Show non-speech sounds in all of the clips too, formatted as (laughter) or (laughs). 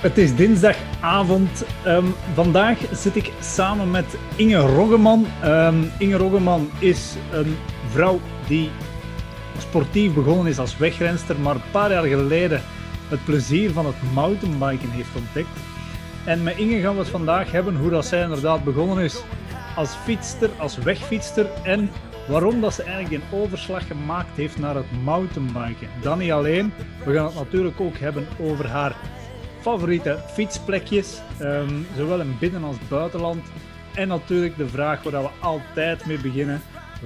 Het is dinsdagavond. Ehm, vandaag zit ik samen met Inge Roggeman. Ehm, Inge Roggeman is een vrouw die sportief begonnen is als wegrenster, maar een paar jaar geleden het plezier van het mountainbiken heeft ontdekt. En met Inge gaan we het vandaag hebben hoe dat zij inderdaad begonnen is als fietster, als wegfietster en waarom dat ze eigenlijk een overslag gemaakt heeft naar het mountainbiken. Dan niet alleen, we gaan het natuurlijk ook hebben over haar favoriete fietsplekjes, ehm, zowel in binnen- als buitenland. En natuurlijk de vraag waar we altijd mee beginnen,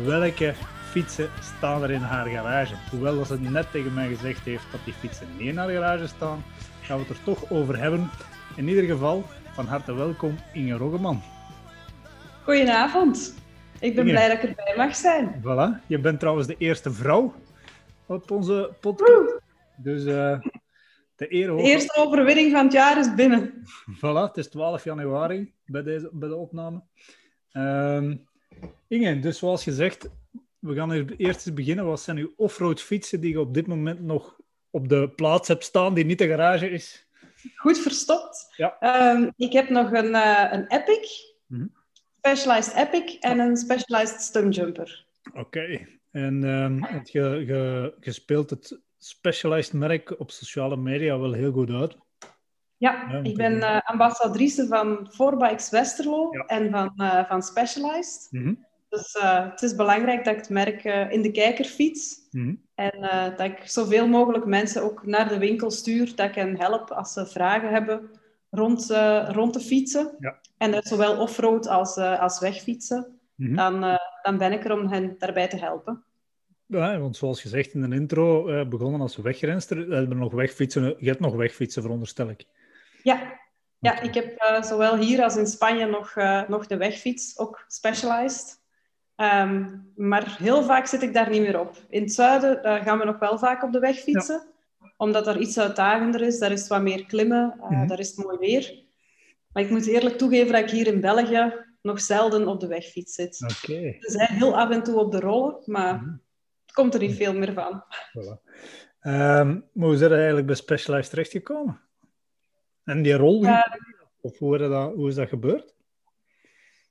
welke fietsen staan er in haar garage? Hoewel dat ze net tegen mij gezegd heeft dat die fietsen niet in haar garage staan, gaan we het er toch over hebben. In ieder geval, van harte welkom Inge Roggeman. Goedenavond. Ik ben blij dat ik erbij mag zijn. Voilà. Je bent trouwens de eerste vrouw op onze podcast. Dus uh, de, eer de eerste overwinning van het jaar is binnen. Voilà, het is 12 januari bij, deze, bij de opname. Um, Inge, dus zoals gezegd, we gaan eerst eens beginnen. Wat zijn uw offroad fietsen die je op dit moment nog op de plaats hebt staan, die niet de garage is? Goed verstopt. Ja. Um, ik heb nog een, uh, een Epic, mm -hmm. Specialized Epic en een Specialized Stunjumper. Oké. Okay. En um, je, je, je speelt het Specialized merk op sociale media wel heel goed uit. Ja, ja ik ben uh, ambassadrice van 4Bikes Westerlo ja. en van, uh, van Specialized. Mm -hmm. Dus uh, het is belangrijk dat ik het merk in de kijker fiets. Mm -hmm. En dat ik zoveel mogelijk mensen ook naar de winkel stuur. Dat ik hen help als ze vragen hebben rond, rond de fietsen. Ja. En dat zowel offroad als, als wegfietsen. Mm -hmm. dan, dan ben ik er om hen daarbij te helpen. Ja, want zoals gezegd in de intro, begonnen als wegrenster. Hebben nog wegfietsen, je hebt nog wegfietsen, veronderstel ik. Ja, ja ik heb zowel hier als in Spanje nog, nog de wegfiets, ook specialized. Um, maar heel vaak zit ik daar niet meer op. In het zuiden gaan we nog wel vaak op de weg fietsen, ja. omdat er iets uitdagender is. Daar is wat meer klimmen, mm-hmm. daar is het mooi weer. Maar ik moet eerlijk toegeven dat ik hier in België nog zelden op de wegfiets zit. Okay. We zijn heel af en toe op de rollen, maar het komt er niet veel meer van. Voilà. Um, hoe is er eigenlijk bij Specialized terechtgekomen? En die rol, uh, of hoe, dat, hoe is dat gebeurd?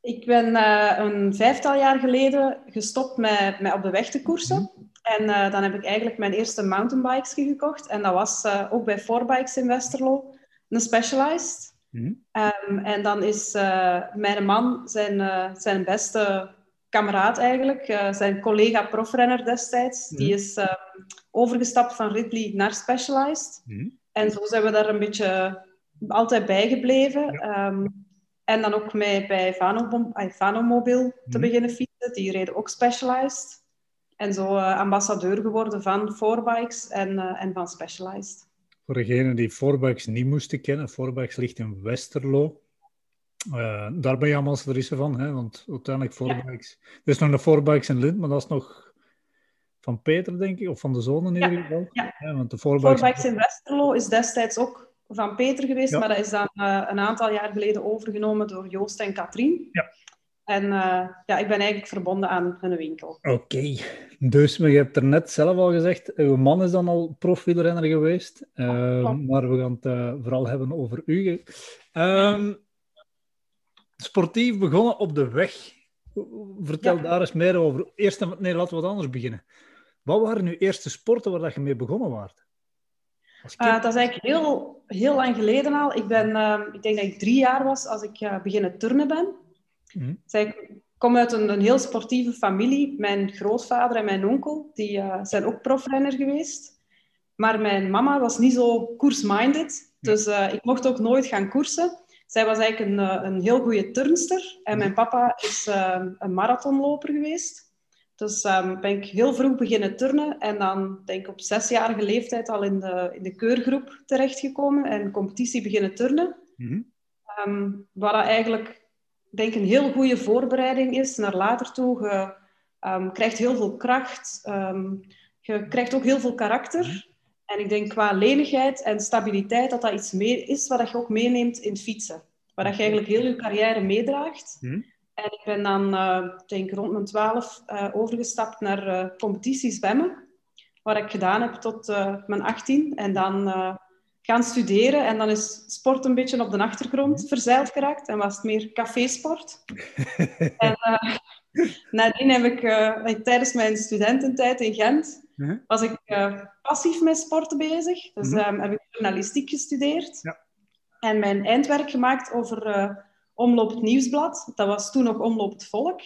Ik ben uh, een vijftal jaar geleden gestopt met, met op de weg te koersen. En uh, dan heb ik eigenlijk mijn eerste mountainbikes gekocht. En dat was uh, ook bij 4Bikes in Westerlo, een Specialized. Mm. Um, en dan is mijn man zijn, zijn beste kameraad eigenlijk, zijn collega profrenner destijds, mm. die is overgestapt van Ridley naar Specialized. Mm. En zo zijn we daar een beetje altijd bijgebleven. Ja. Um, en dan ook mee bij Vanomobil te mm. beginnen fietsen. Die reden ook Specialized. En zo uh, ambassadeur geworden van 4Bikes en, uh, en van Specialized. Voor degenen die 4Bikes niet moesten kennen, 4Bikes ligt in Westerlo. Uh, daar ben je ambassadrice van, hè? want uiteindelijk 4Bikes... Ja. Er is nog een 4Bikes in Lint, maar dat is nog van Peter, denk ik, of van de zone in ieder geval. Ja. ja want de 4Bikes in Westerlo is destijds ook van Peter geweest, ja. maar dat is dan uh, een aantal jaar geleden overgenomen door Joost en Katrien. Ja. En uh, ja, ik ben eigenlijk verbonden aan hun winkel. Oké, okay. dus je hebt er net zelf al gezegd, uw man is dan al profwielrenner geweest, uh, maar we gaan het vooral hebben over u. Um, sportief begonnen op de weg. Vertel ja. daar eens meer over. Eerst, nee, laten we wat anders beginnen. Wat waren uw eerste sporten waar dat je mee begonnen waart? Uh, dat is eigenlijk heel, heel lang geleden al. Ik, ben, uh, ik denk dat ik drie jaar was als ik uh, beginnen turnen ben. Mm. Dus ik kom uit een, een, heel sportieve familie. Mijn grootvader en mijn onkel die, zijn ook profrenner geweest. Maar mijn mama was niet zo koersminded. Dus ik mocht ook nooit gaan koersen. Zij was eigenlijk een, een heel goede turnster. En mijn papa is een marathonloper geweest. Dus um, ben ik heel vroeg beginnen turnen en dan denk ik op zesjarige leeftijd al in de, in de keurgroep terechtgekomen en competitie beginnen turnen. Mm-hmm. Um, wat eigenlijk denk een heel goede voorbereiding is naar later toe. Je um, krijgt heel veel kracht, je krijgt ook heel veel karakter. En ik denk qua lenigheid en stabiliteit dat dat iets meer is wat je ook meeneemt in fietsen. Waar je eigenlijk heel je carrière meedraagt. Mm-hmm. En ik ben dan, uh, denk rond mijn twaalf, uh, overgestapt naar uh, competitie zwemmen. Wat ik gedaan heb tot mijn 18. En dan gaan studeren en dan is sport een beetje op de achtergrond verzeild geraakt en was het meer cafésport. (laughs) en nadien heb ik uh, tijdens mijn studententijd in Gent was ik uh, passief met sport bezig. Dus um, heb ik journalistiek gestudeerd. Ja. En mijn eindwerk gemaakt over Omloop het Nieuwsblad. Dat was toen nog Omloop het Volk.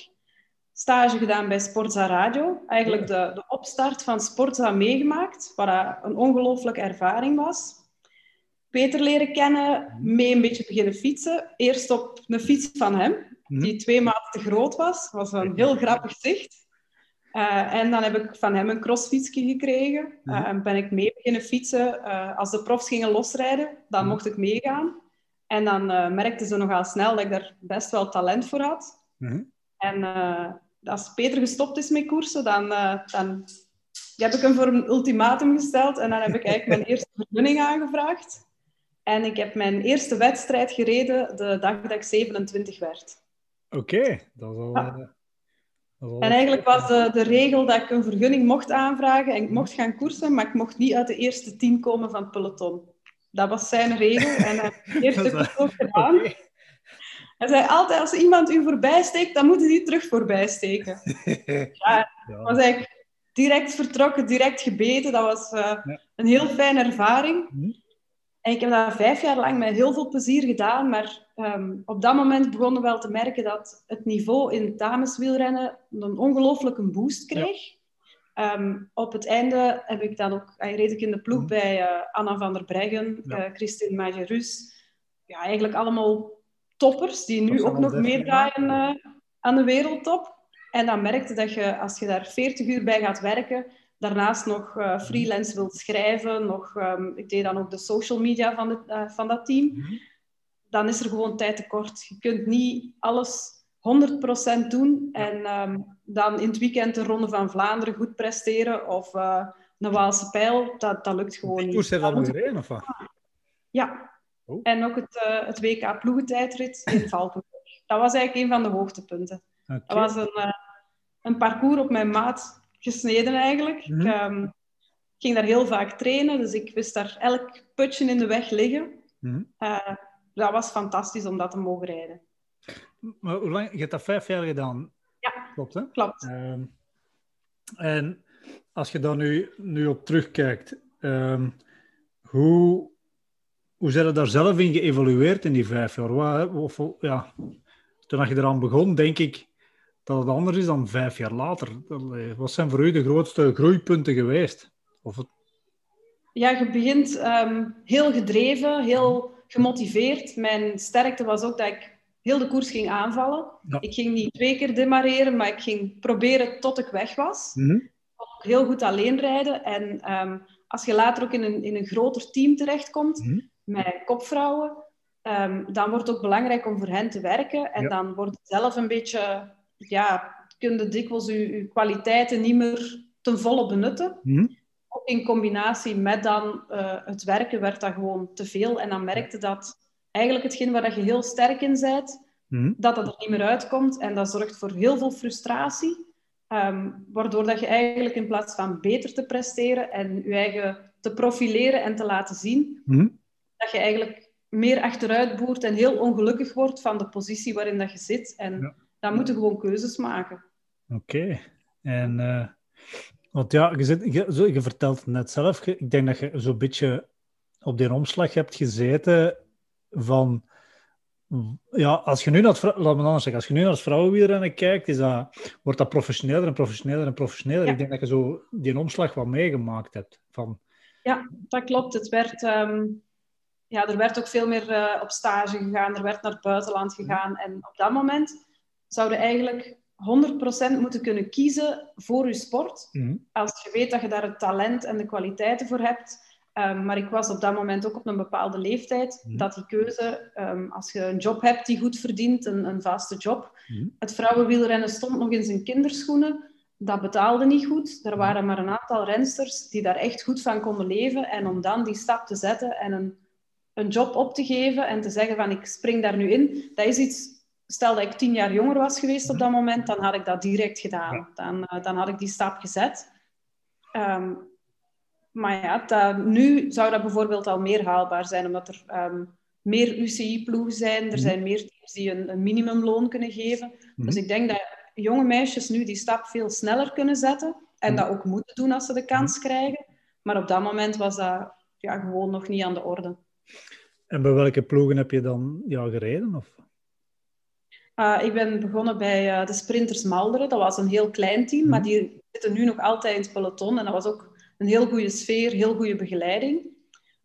Stage gedaan bij Sportza Radio. Eigenlijk de, de opstart van Sportza meegemaakt, waar een ongelooflijke ervaring was. Peter leren kennen, mee een beetje beginnen fietsen. Eerst op een fiets van hem, mhm. Die twee maanden te groot was. Dat was een heel grappig zicht. Uh, en dan heb ik van hem een crossfietsje gekregen. Uh, en ben ik mee beginnen fietsen. Uh, als de profs gingen losrijden, dan mhm. mocht ik meegaan. En dan merkten ze nogal snel dat ik daar best wel talent voor had. En als Peter gestopt is met koersen, dan, dan heb ik hem voor een ultimatum gesteld. En dan heb ik eigenlijk mijn (laughs) eerste vergunning aangevraagd. En ik heb mijn eerste wedstrijd gereden de dag dat ik 27 werd. Oké, dat is al... Eh, en eigenlijk was de, de, regel dat ik een vergunning mocht aanvragen en ik mocht gaan koersen, maar ik mocht niet uit de eerste tien komen van het peloton. Dat was zijn regel en hij heeft de (laughs) eerste koers ook gedaan. (laughs) Hij zei altijd, als iemand u voorbij steekt, dan moet hij die terug voorbij steken. (laughs) ja, ja. was eigenlijk direct vertrokken, direct gebeten. Dat was uh, een heel fijne ervaring. Mhm. En ik heb dat vijf jaar lang met heel veel plezier gedaan, maar ehm, op dat moment begonnen we wel te merken dat het niveau in dameswielrennen een ongelooflijke boost kreeg. Ehm, op het einde heb ik dan ook, reed ik in de ploeg mhm. bij uh, Anna van der Breggen, ja. uh, Christine Majerus. Ja, eigenlijk allemaal toppers die nu ook nog meedraaien uh, aan de wereldtop. En dan merkte dat je, als je daar 40 uur bij gaat werken, daarnaast nog uh, freelance wilt schrijven, nog, um, ik deed dan ook de social media van, de, uh, van dat team, mm -hmm. dan is er gewoon tijd tekort. Je kunt niet alles 100% doen en um, dan in het weekend de Ronde van Vlaanderen goed presteren of uh, een Waalse pijl, dat, dat lukt gewoon niet. Moest er allemaal gereden, of wat? Ja. Oh. En ook het, het WK ploegentijdrit in (laughs) Valkenburg. Dat was eigenlijk een van de hoogtepunten. Okay. Dat was een, een parcours op mijn maat gesneden eigenlijk. Ik mhm. ehm, ging daar heel vaak trainen, dus ik wist daar elk putje in de weg liggen. Mhm. Eh, dat was fantastisch om dat te mogen rijden. Maar hoe lang? Je hebt dat vijf jaar gedaan? Ja, klopt. Hè? klopt. Ehm, en als je daar nu, nu op terugkijkt, um, hoe, hoe zijn je daar zelf in geëvolueerd in die vijf jaar? Wat, of, ja, toen je eraan begon, denk ik, dat het anders is dan vijf jaar later. Wat zijn voor u de grootste groeipunten geweest? Of het... Ja, je begint ehm, heel gedreven, heel gemotiveerd. Mijn sterkte was ook dat ik heel de koers ging aanvallen. Ik ging niet twee keer demareren, maar ik ging proberen tot ik weg was. Mm Heel goed alleen rijden. En ehm, als je later ook in een, in een groter team terechtkomt, mm met kopvrouwen, um, dan wordt het ook belangrijk om voor hen te werken. En dan wordt het zelf een beetje ja, kun je dikwijls je, kwaliteiten niet meer ten volle benutten. Mm Ook in combinatie met dan uh, het werken werd dat gewoon te veel. En dan merkte dat eigenlijk hetgeen waar je heel sterk in bent, mm dat dat er niet meer uitkomt. En dat zorgt voor heel veel frustratie. Um, waardoor dat je eigenlijk in plaats van beter te presteren en je eigen te profileren en te laten zien, mm dat je eigenlijk meer achteruit boert en heel ongelukkig wordt van de positie waarin dat je zit. En ja dan moeten gewoon keuzes maken. Oké. En, uh, want ja, je, zit, je, je, vertelt het net zelf, ik denk dat je zo'n beetje op die omslag hebt gezeten van... Ja, als je nu naar het, laat me anders zeggen, als je nu naar het vrouwenwielrennen kijkt, is dat, wordt dat professioneler en professioneler en professioneler. Ik denk dat je zo die omslag wat meegemaakt hebt. Van... Ja, dat klopt. Het werd... Um ja, er werd ook veel meer uh, op stage gegaan, er werd naar het buitenland gegaan. En op dat moment zouden eigenlijk 100% moeten kunnen kiezen voor je sport. Mhm. Als je weet dat je daar het talent en de kwaliteiten voor hebt. Um, maar ik was op dat moment ook op een bepaalde leeftijd. Mhm. Dat die keuze, um, als je een job hebt die goed verdient, een, een vaste job. Mm. Het vrouwenwielrennen stond nog in zijn kinderschoenen. Dat betaalde niet goed. Er waren maar een aantal rensters die daar echt goed van konden leven. En om dan die stap te zetten en een, een job op te geven en te zeggen van ik spring daar nu in, dat is iets stel dat ik tien jaar jonger was geweest op dat moment, dan had ik dat direct gedaan. Dan, uh, dan had ik die stap gezet. Um, maar ja, dat, nu zou dat bijvoorbeeld al meer haalbaar zijn, omdat er ehm, meer UCI-ploegen zijn. Er mhm. zijn meer teams die een, een minimumloon kunnen geven. Dus mhm. ik denk dat jonge meisjes nu die stap veel sneller kunnen zetten. En mhm. dat ook moeten doen als ze de kans krijgen. Maar op dat moment was dat ja, gewoon nog niet aan de orde. En bij welke ploegen heb je dan ja, gereden? Of? Uh, ik ben begonnen bij uh, de Sprinters Malderen. Dat was een heel klein team, maar die zitten nu nog altijd in het peloton. En dat was ook een heel goede sfeer, heel goede begeleiding.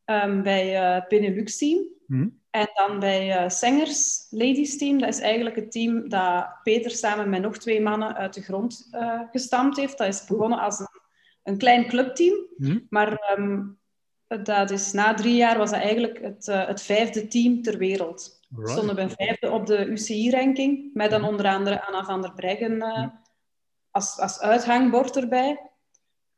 Um, bij uh, het Benelux team. Mhm. En dan bij Sengers Ladies team. Dat is eigenlijk het team dat Peter samen met nog twee mannen uit de grond gestampt heeft. Dat is begonnen als een, een klein clubteam. Mhm. Maar um, dat is, na drie jaar was dat eigenlijk het, het vijfde team ter wereld. We stonden bij vijfde op de UCI-ranking. Met dan mhm. onder andere Anna van der Breggen als, als uithangbord erbij.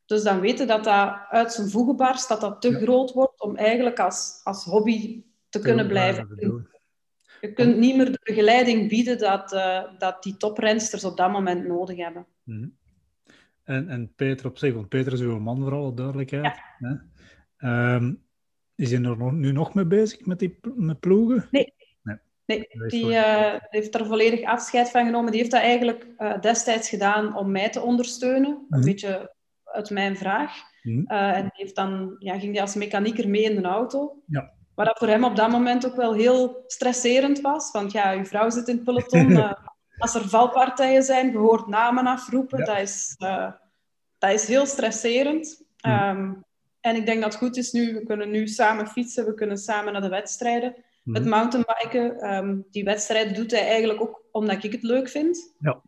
Dus dan weten dat dat uit zijn voegen barst, dat dat te groot wordt om eigenlijk als, als hobby te kunnen blijven doen. Je kunt niet meer de begeleiding bieden dat, uh, dat die toprensters op dat moment nodig hebben. Mhm. En, en Peter op zich, want Peter is uw man voor alle duidelijkheid. Hè? Um, is hij er nu nog mee bezig met die met ploegen? Nee. Nee, nee die uh, heeft er volledig afscheid van genomen. Die heeft dat eigenlijk uh, destijds gedaan om mij te ondersteunen. Een mhm. beetje uit mijn vraag. Hmm. Uh, en heeft dan, ja, ging hij als mechanieker mee in de auto. Ja. Wat dat voor hem op dat moment ook wel heel stresserend was. Want ja, uw vrouw zit in het peloton. (laughs) Als er valpartijen zijn, je hoort namen afroepen. Dat, is, dat is heel stresserend. Um, en ik denk dat het goed is nu. We kunnen nu samen fietsen. We kunnen samen naar de wedstrijden. Hmm. Het mountainbiken, um, die wedstrijden doet hij eigenlijk ook omdat ik het leuk vind. Ja.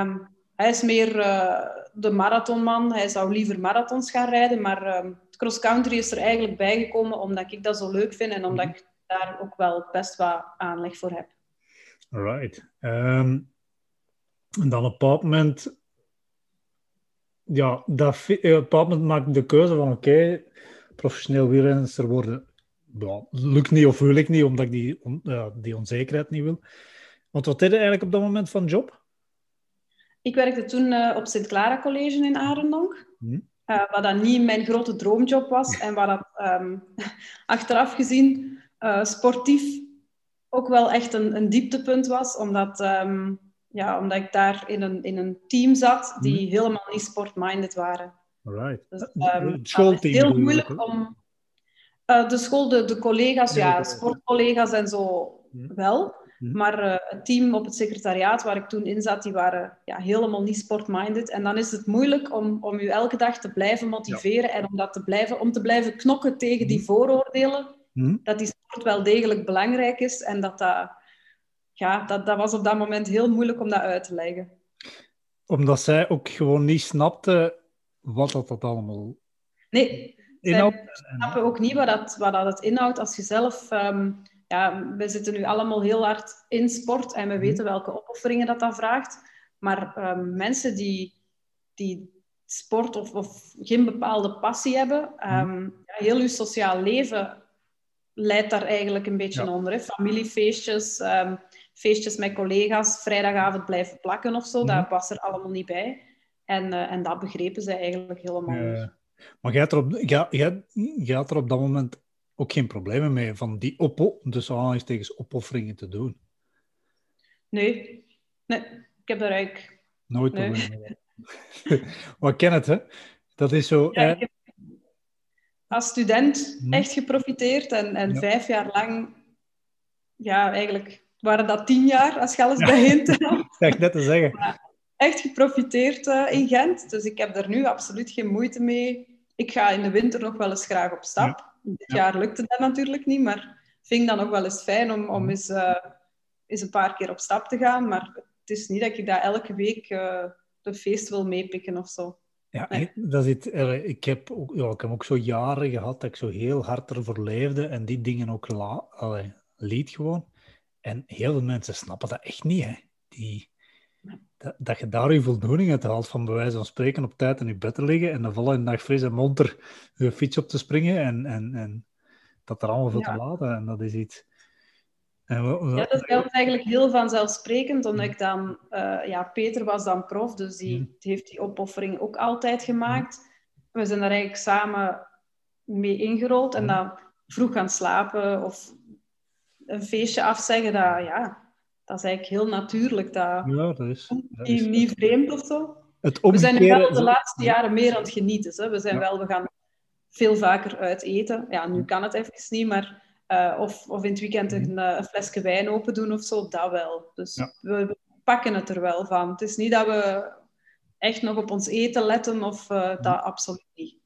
Um, hij is meer uh, de marathonman. Hij zou liever marathons gaan rijden. Maar uh, cross-country is er eigenlijk bijgekomen omdat ik dat zo leuk vind en omdat ik daar ook wel best wat aanleg voor heb. Alright. Um, en dan op een bepaald moment... Ja, dat, op een bepaald moment maak ik de keuze van oké, okay, professioneel wielrenner worden. Lukt niet of wil ik niet, omdat ik die, on, uh, die onzekerheid niet wil. Want wat deed je eigenlijk op dat moment van job? Ik werkte toen uh, op Sint-Clara College in Arendonk. Hmm. Uh, wat dan niet mijn grote droomjob was. En wat dat um, (laughs) achteraf gezien uh, sportief ook wel echt een, een dieptepunt was. Omdat, um, ja, omdat ik daar in een, in een team zat die hmm. helemaal niet sportminded waren. Right. Dus, um, het schoolteam. heel moeilijk om... de school, de, de collega's, ja, sportcollega's en zo hmm. wel. Mhm. Maar uh, het team op het secretariaat waar ik toen in zat, die waren ja, helemaal niet sportminded. En dan is het moeilijk om, om je elke dag te blijven motiveren en om, dat te blijven, om te blijven knokken tegen die mhm. vooroordelen. Dat die sport wel degelijk belangrijk is en dat dat, ja, dat, dat was op dat moment heel moeilijk om dat uit te leggen. Omdat zij ook gewoon niet snapte wat dat, dat allemaal Nee, inhoudt. zij snappen ook niet wat dat, wat dat het inhoudt als je zelf... Ehm, ja, we zitten nu allemaal heel hard in sport en we mhm. weten welke opofferingen dat dat vraagt. Maar um, mensen die, die sport of, of geen bepaalde passie hebben, um, ja, heel uw sociaal leven leidt daar eigenlijk een beetje onder. Hè. Familiefeestjes, um, feestjes met collega's, vrijdagavond blijven plakken of zo, mm dat was er allemaal niet bij. En, uh, en dat begrepen ze eigenlijk helemaal niet. Maar jij had, er op, jij, jij, jij had er op dat moment ook geen problemen mee van die oppo dus tegen opofferingen te doen. Nee, nee, ik heb daar eigenlijk nooit problemen mee. (laughs) maar ken het, hè? Dat is zo. Ja, heb als student hm. echt geprofiteerd en, en vijf jaar lang, ja, eigenlijk waren dat tien jaar als je alles ja. bij Dat net te zeggen. Echt geprofiteerd uh, in Gent, dus ik heb daar nu absoluut geen moeite mee. Ik ga in de winter nog wel eens graag op stap. Dit jaar lukte dat natuurlijk niet, maar vind dan nog wel eens fijn om, om eens, uh, eens een paar keer op stap te gaan. Maar het is niet dat ik dat elke week uh, de feest wil meepikken of zo. Ja, dat is het, ik, heb ook, ja, ik heb ook zo jaren gehad dat ik zo heel hard ervoor leefde en die dingen ook la, allee, liet gewoon. En heel veel mensen snappen dat echt niet. Hè. Die, dat, dat, je daar je voldoening uit haalt van bij wijze van spreken op tijd in je bed te liggen en de volgende dag fris en monter je fiets op te springen en, en, en dat er allemaal veel te laten. En dat is iets... Ja, dat is eigenlijk heel vanzelfsprekend, omdat ik dan... Uh, ja, Peter was dan prof, dus die, mhm. heeft die opoffering ook altijd gemaakt. We zijn daar eigenlijk samen mee ingerold. En dan vroeg gaan slapen of een feestje afzeggen, dat, ja, dat is eigenlijk heel natuurlijk. Dat, ja, dat is, dat is niet, vreemd of zo. Het we zijn wel de laatste jaren meer aan het genieten. Hè. We zijn wel, we gaan veel vaker uit eten. Ja, nu kan het even niet, maar... Uh, of, of in het weekend een, uh, een, flesje wijn open doen of zo, dat wel. Dus we, pakken het er wel van. Het is niet dat we echt nog op ons eten letten of uh, dat absoluut niet.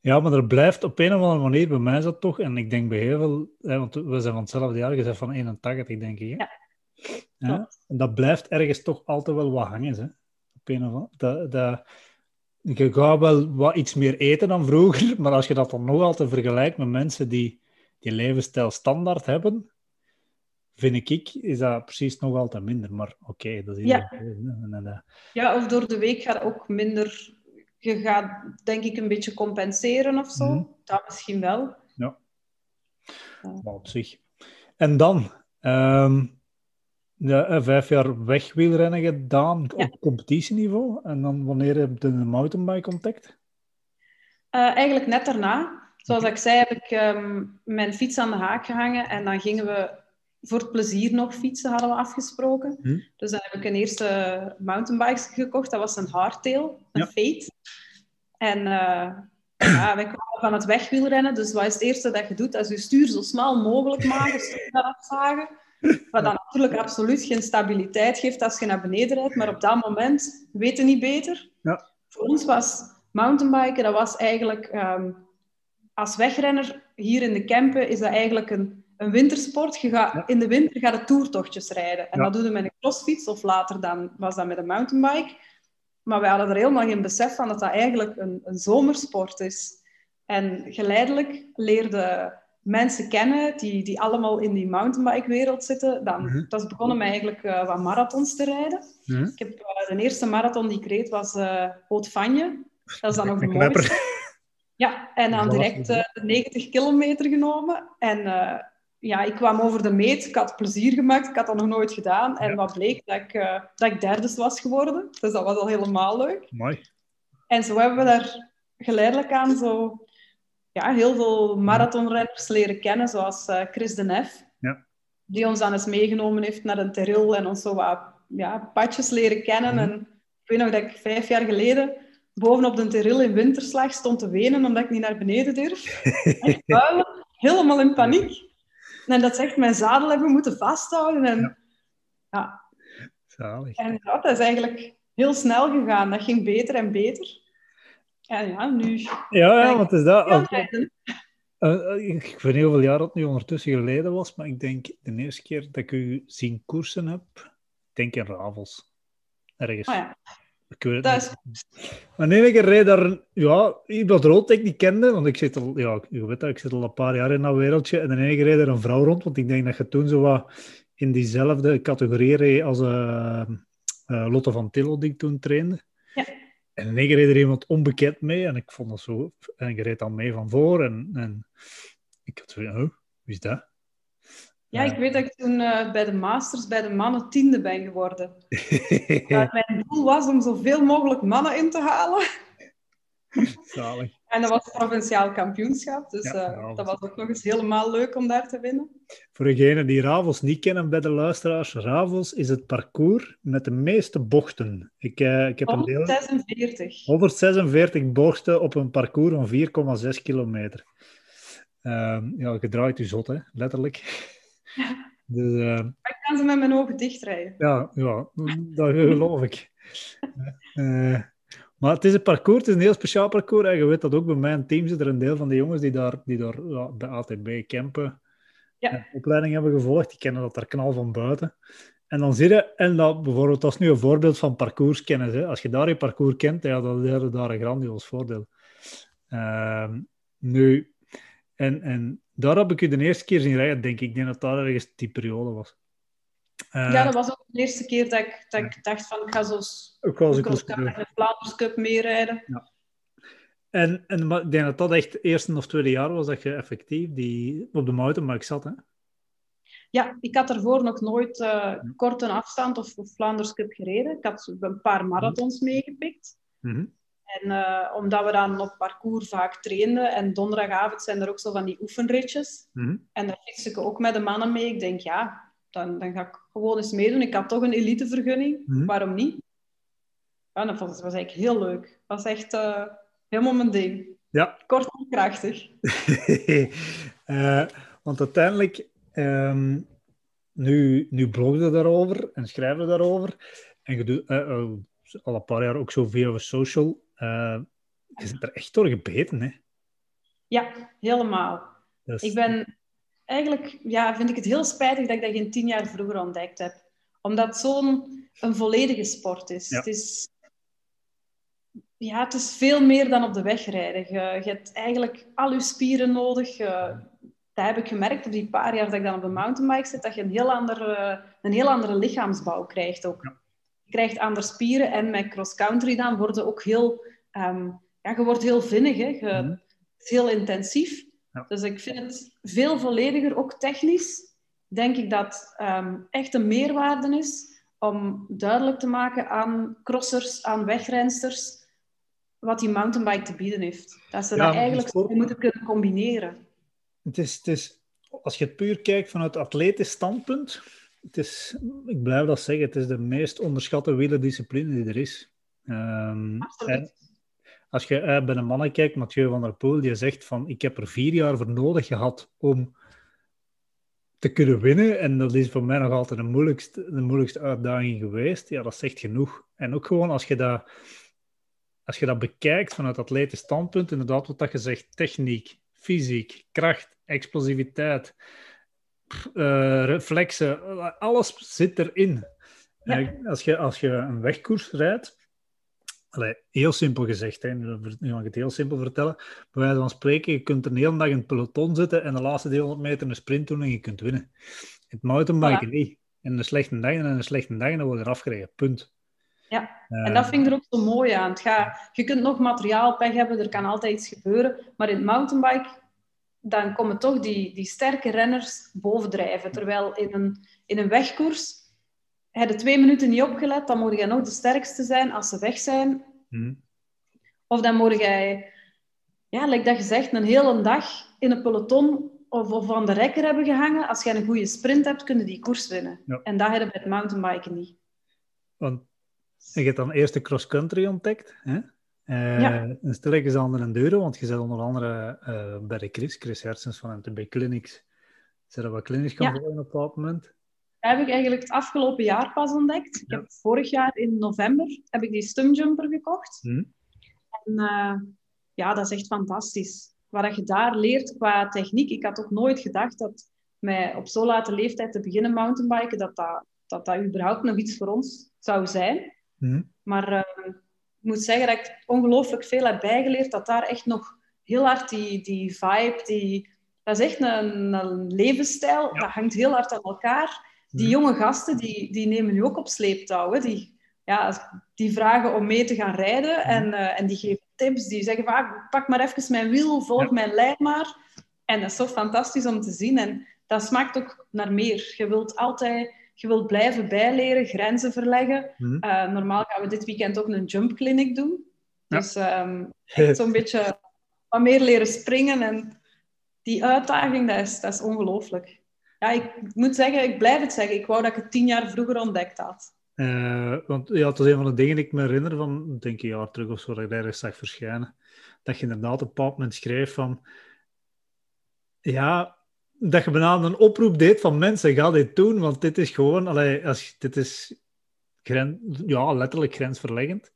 Ja, maar er blijft op een of andere manier, bij mij is dat toch, en ik denk bij heel veel, hè, want we zijn van hetzelfde jaar, gezegd van 81, denk ik. Hè? Ja. Ja. En dat blijft ergens toch altijd wel wat hangen. Hè? Op een of andere, dat, dat, je gaat wel wat iets meer eten dan vroeger, (laughs) maar als je dat dan nog altijd vergelijkt met mensen die die levensstijl standaard hebben, vind ik, is dat precies nog altijd minder. Maar oké, dat is ja. ja, of door de week gaat ook minder... Je gaat, denk ik, een beetje compenseren of zo. Mm Dat misschien wel. Ja. Maar op zich. En dan... Um, ja, vijf jaar wegwielrennen gedaan op competitieniveau. En dan wanneer heb je de mountainbike ontdekt? Uh, eigenlijk net daarna. Zoals ik zei, heb ik um, mijn fiets aan de haak gehangen. En dan gingen we voor het plezier nog fietsen, hadden we afgesproken. Hm. Dus dan heb ik een eerste mountainbike gekocht. Dat was een hardtail, een ja. Fate. En uh, ja, wij kwamen van het wegwielrennen. Dus wat is het eerste dat je doet? Dat is je stuur zo smal mogelijk maken, (laughs) stuur afzagen. Wat dan natuurlijk absoluut geen stabiliteit geeft als je naar beneden rijdt. Maar op dat moment weten niet beter. Ja. Voor ons was mountainbiken, dat was eigenlijk... Um, als wegrenner hier in de Kempen is dat eigenlijk een een wintersport. Je gaat, In de winter gaat het toertochtjes rijden. En dat doe je met een crossfiets of later dan was dat met een mountainbike. Maar wij hadden er helemaal geen besef van dat dat eigenlijk een, een zomersport is. En geleidelijk leerden mensen kennen die, die allemaal in die mountainbike-wereld zitten. Dan, mm Dat is begonnen met eigenlijk uh, wat marathons te rijden. Mhm. Ik heb, uh, de eerste marathon die ik reed was uh, Haute Fagne. Dat is dan nog de mooiste. Ja, en dan direct uh, 90 kilometer genomen. En ja, ik kwam over de meet. Ik had plezier gemaakt. Ik had dat nog nooit gedaan. En wat bleek? Dat ik, dat ik derde was geworden. Dus dat was al helemaal leuk. Mooi. En zo hebben we daar geleidelijk aan zo, ja, heel veel marathonrenners leren kennen, zoals uh, Chris de Nef. Ja. Die ons dan eens meegenomen heeft naar een teril en ons zo wat ja, padjes leren kennen. Mhm. En ik weet nog dat ik vijf jaar geleden bovenop de teril in winterslag stond te wenen omdat ik niet naar beneden durf. (laughs) Echt helemaal in paniek. En dat zegt mijn zadel hebben moeten vasthouden. En, ja. ja. Zalig. En dat is eigenlijk heel snel gegaan. Dat ging beter en beter. Ja, nu... Ja, ja want is dat... Uh, ik weet niet hoeveel jaar dat nu ondertussen geleden was, maar ik denk de eerste keer dat ik u zien koersen heb, ik denk in Ravels. Ergens. Oh ja. Ik weet het Maar nee, ik reed daar... Ja, iemand rood ik niet kende, want ik zit al... Ja, je weet dat, ik zit al een paar jaar in dat wereldje. En de enige reed er een vrouw rond, want ik denk dat je toen zo wat in diezelfde categorie reed als uh, uh, Lotte van Tillo, die ik toen trainde. Ja. En in één keer reed er iemand onbekend mee en ik vond dat zo... En ik reed dan mee van voor en, en ik had zo oh, wie is dat? Ja, ik weet dat ik toen uh, bij de Masters bij de mannen tiende ben geworden. (laughs) mijn doel was om zoveel mogelijk mannen in te halen. Zalig. En dat was het provinciaal kampioenschap, dus ja, uh, dat was ook nog eens helemaal leuk om daar te winnen. Voor degenen die Ravels niet kennen bij de luisteraars, Ravels is het parcours met de meeste bochten. Ik, uh, ik heb 146. Een deel... 146 bochten op een parcours van 4,6 kilometer. Uh, ja, je draait je zot, hè? letterlijk. (laughs) Dus, uh, ik kan ze met mijn ogen dicht rijden. Ja, ja dat geloof ik. Uh, (laughs) maar het is een parcours, het is een heel speciaal parcours. En je weet dat ook bij mijn team zit er een deel van de jongens die daar, die daar ja, bij ATB campen ja. opleiding hebben gevolgd. Die kennen dat daar knal van buiten. En dan zie je, en dat, bijvoorbeeld, dat is nu een voorbeeld van parcourskennis. Hè. Als je daar je parcours kent, ja, dan is daar een grandioos voordeel. Uh, nu, en, en daar heb ik u de eerste keer zien rijden, denk ik. Ik denk dat dat ergens die periode was. Uh, ja, dat was ook de eerste keer dat ik, dat ik dacht van, ik ga zo ook wel de Vlaanders Cup meerijden. Ja. En, en ik denk dat dat echt het eerste of tweede jaar was dat je effectief die, op de mountainbike zat, hè? Ja, ik had ervoor nog nooit uh, kort een afstand of, of Vlaanders Cup gereden. Ik had een paar marathons meegepikt. Mm En uh, omdat we dan op parcours vaak trainden en donderdagavond zijn er ook zo van die oefenritjes. Mhm. En daar fiets ik ook met de mannen mee. Ik denk, ja, dan, dan ga ik gewoon eens meedoen. Ik had toch een elitevergunning, Mhm. waarom niet? Ja, dat was, was eigenlijk heel leuk. Dat was echt eh, helemaal mijn ding. Ja, Kort en krachtig. (laughs) Eh, want uiteindelijk, ehm, nu, nu blog je daarover en schrijf je daarover. En je doet eh, al een paar jaar ook zo via social. Je zit er echt door gebeten, hè? Ja, helemaal. Ik ben eigenlijk, ja, vind ik het heel spijtig dat ik dat geen tien jaar vroeger ontdekt heb. Omdat het zo'n een volledige sport is. Ja. Het is. Ja, het is veel meer dan op de weg rijden. Je, je hebt eigenlijk al je spieren nodig. Je- dat heb ik gemerkt op die paar jaar dat ik dan op de mountainbike zit, dat je een heel andere, een heel andere lichaamsbouw krijgt ook. Ja. Je krijgt andere spieren en met cross-country dan worden ook heel... ehm, ja, je wordt heel vinnig, hè. Je, Mhm. Het is heel intensief. Ja. Dus ik vind het veel vollediger, ook technisch. Denk ik dat ehm, echt een meerwaarde is om duidelijk te maken aan crossers, aan wegrensters, wat die mountainbike te bieden heeft. Dat ze Ja, dat eigenlijk sport- moeten kunnen combineren. Het is, het is, als je het puur kijkt vanuit atletisch standpunt, het is, ik blijf dat zeggen, het is de meest onderschatte wielerdiscipline die er is. Ehm, Absoluut. en als je eh, bij een mannen kijkt, Mathieu van der Poel, die zegt van, ik heb er vier jaar voor nodig gehad om te kunnen winnen. En dat is voor mij nog altijd de moeilijkste, de moeilijkste uitdaging geweest. Ja, dat zegt genoeg. En ook gewoon als je dat, als je dat bekijkt vanuit atletisch standpunt, inderdaad wat dat je zegt, techniek, fysiek, kracht, explosiviteit, eh, reflexen, alles zit erin. Ja. Als, je, als je een wegkoers rijdt, allee, heel simpel gezegd, hè, nu ga ik het heel simpel vertellen, bij wijze van spreken, je kunt er een hele dag in het peloton zitten en de laatste 300 meter een sprint doen en je kunt winnen. Het mountainbiken niet. En een slechte dag en een slechte dag en dan word je eraf gereden. Punt. Ja, Eh, En dat vind ik er ook zo mooi aan. Het gaat, je kunt nog materiaalpech hebben, er kan altijd iets gebeuren. Maar in het mountainbike, dan komen toch die, die sterke renners bovendrijven. Terwijl in een, in een wegkoers, heb je twee minuten niet opgelet, dan moet jij nog de sterkste zijn als ze weg zijn. hm. Of dan moet jij, ja, like dat gezegd, een hele dag in een peloton of, of aan de rekker hebben gehangen. Als jij een goede sprint hebt, kunnen die koers winnen. Ja. En dat heb je bij het mountainbiken niet. Want je hebt dan eerst de cross-country ontdekt. Hè? Eh, Ja. En stilletjes aan de enduro, want je zit onder andere eh, bij de Chris, Chris Hersens van MTB Clinics. Zijn er wat clinics gaan Ja. volgen op dat moment? Dat heb ik eigenlijk het afgelopen jaar pas ontdekt. Ik heb vorig jaar in november heb ik die stumjumper gekocht. Hm? En eh, ja, dat is echt fantastisch. Wat je daar leert qua techniek. Ik had ook nooit gedacht dat mij op zo'n late leeftijd te beginnen mountainbiken, dat dat, dat dat überhaupt nog iets voor ons zou zijn. Hm? Maar eh, ik moet zeggen dat ik ongelooflijk veel heb bijgeleerd. Dat daar echt nog heel hard die, die vibe, die, dat is echt een, een levensstijl. Ja. Dat hangt heel hard aan elkaar. Die Hm? jonge gasten, die, die nemen nu ook op sleeptouw. Hè. Die, ja, die vragen om mee te gaan rijden en, eh, en die geven tips. Die zeggen vaak, pak maar even mijn wiel, volg Ja. mijn lijn maar. En dat is zo fantastisch om te zien. En dat smaakt ook naar meer. Je wilt altijd je wilt blijven bijleren, grenzen verleggen. Hm? Eh, normaal gaan we dit weekend ook een jump clinic doen. Ja. Dus ehm, (laughs) zo'n beetje wat meer leren springen. En die uitdaging, dat is, dat is ongelooflijk. Ja, ik moet zeggen, ik blijf het zeggen. Ik wou dat ik het tien jaar vroeger ontdekt had. Eh, want ja, het was een van de dingen die ik me herinner van, denk ik, een jaar terug of zo, dat ik daar eens zag verschijnen. Dat je inderdaad op een bepaald moment schreef van, ja, dat je bijna een oproep deed van mensen, ga dit doen, want dit is gewoon, allee, als, dit is gren, ja, letterlijk grensverleggend.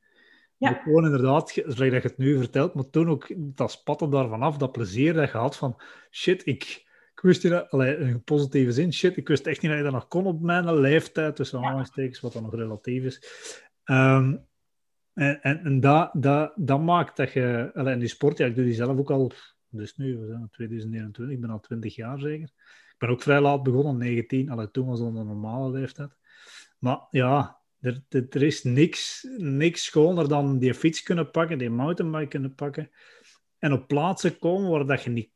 Ja. Gewoon inderdaad, zoals dat je het nu vertelt, maar toen ook dat spatten daarvan af, dat plezier dat je had van, shit, ik, ik wist niet, dat- allee, in een positieve zin, shit, ik wist echt niet dat je dat nog kon op mijn leeftijd, tussen aanhalingstekens, wat dan nog relatief is. Ehm, en en, en dat, dat, dat maakt dat je, allee, in die sport, ja, ik doe die zelf ook al, dus nu, we zijn in 2021, ik ben al 20 jaar zeker. Ik ben ook vrij laat begonnen, 19, allee, toen was dat een normale leeftijd. Maar ja, er, er, er is niks, niks schoner dan die fiets kunnen pakken, die mountainbike kunnen pakken en op plaatsen komen waar dat je niet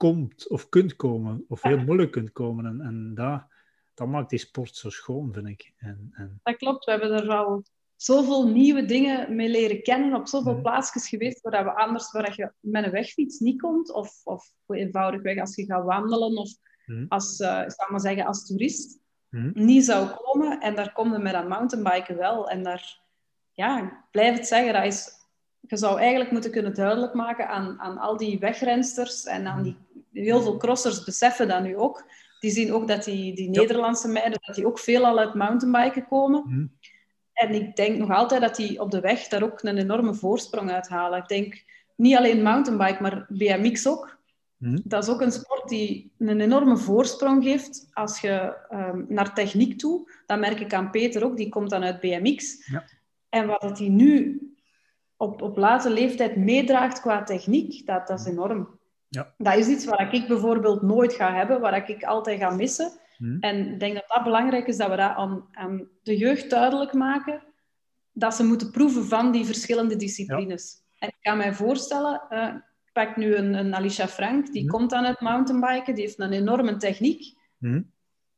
komt of kunt komen, of heel moeilijk kunt komen. En, en dat, dat maakt die sport zo schoon, vind ik. En, en, Dat klopt. We hebben er al zoveel nieuwe dingen mee leren kennen, op zoveel mm. plaatsjes geweest waar we anders, waar je met een wegfiets niet komt, of, of eenvoudigweg als je gaat wandelen, of mm. als, uh, ik maar zeggen, als toerist, mm. niet zou komen. En daar kom je met dat mountainbiken wel. En daar, ja, ik blijf het zeggen, dat is, je zou eigenlijk moeten kunnen duidelijk maken aan, aan al die wegrensters en aan die, heel veel crossers beseffen dat nu ook. Die zien ook dat die, die Nederlandse meiden, dat die ook veel al uit mountainbiken komen. En ik denk nog altijd dat die op de weg daar ook een enorme voorsprong uithalen. Ik denk niet alleen mountainbike, maar BMX ook. Hm. Dat is ook een sport die een enorme voorsprong geeft als je um, naar techniek toe. Dat merk ik aan Peter ook, die komt dan uit BMX. Ja. En wat hij nu op, op late leeftijd meedraagt qua techniek, dat, dat is enorm. Ja. Dat is iets waar ik bijvoorbeeld nooit ga hebben, waar ik altijd ga missen. Hmm. En ik denk dat dat belangrijk is, dat we dat aan, aan, de jeugd duidelijk maken, dat ze moeten proeven van die verschillende disciplines. En ik kan mij voorstellen, uh, ik pak nu een, een Alicia Frank, die hmm. komt aan het mountainbiken, die heeft een enorme techniek, hmm.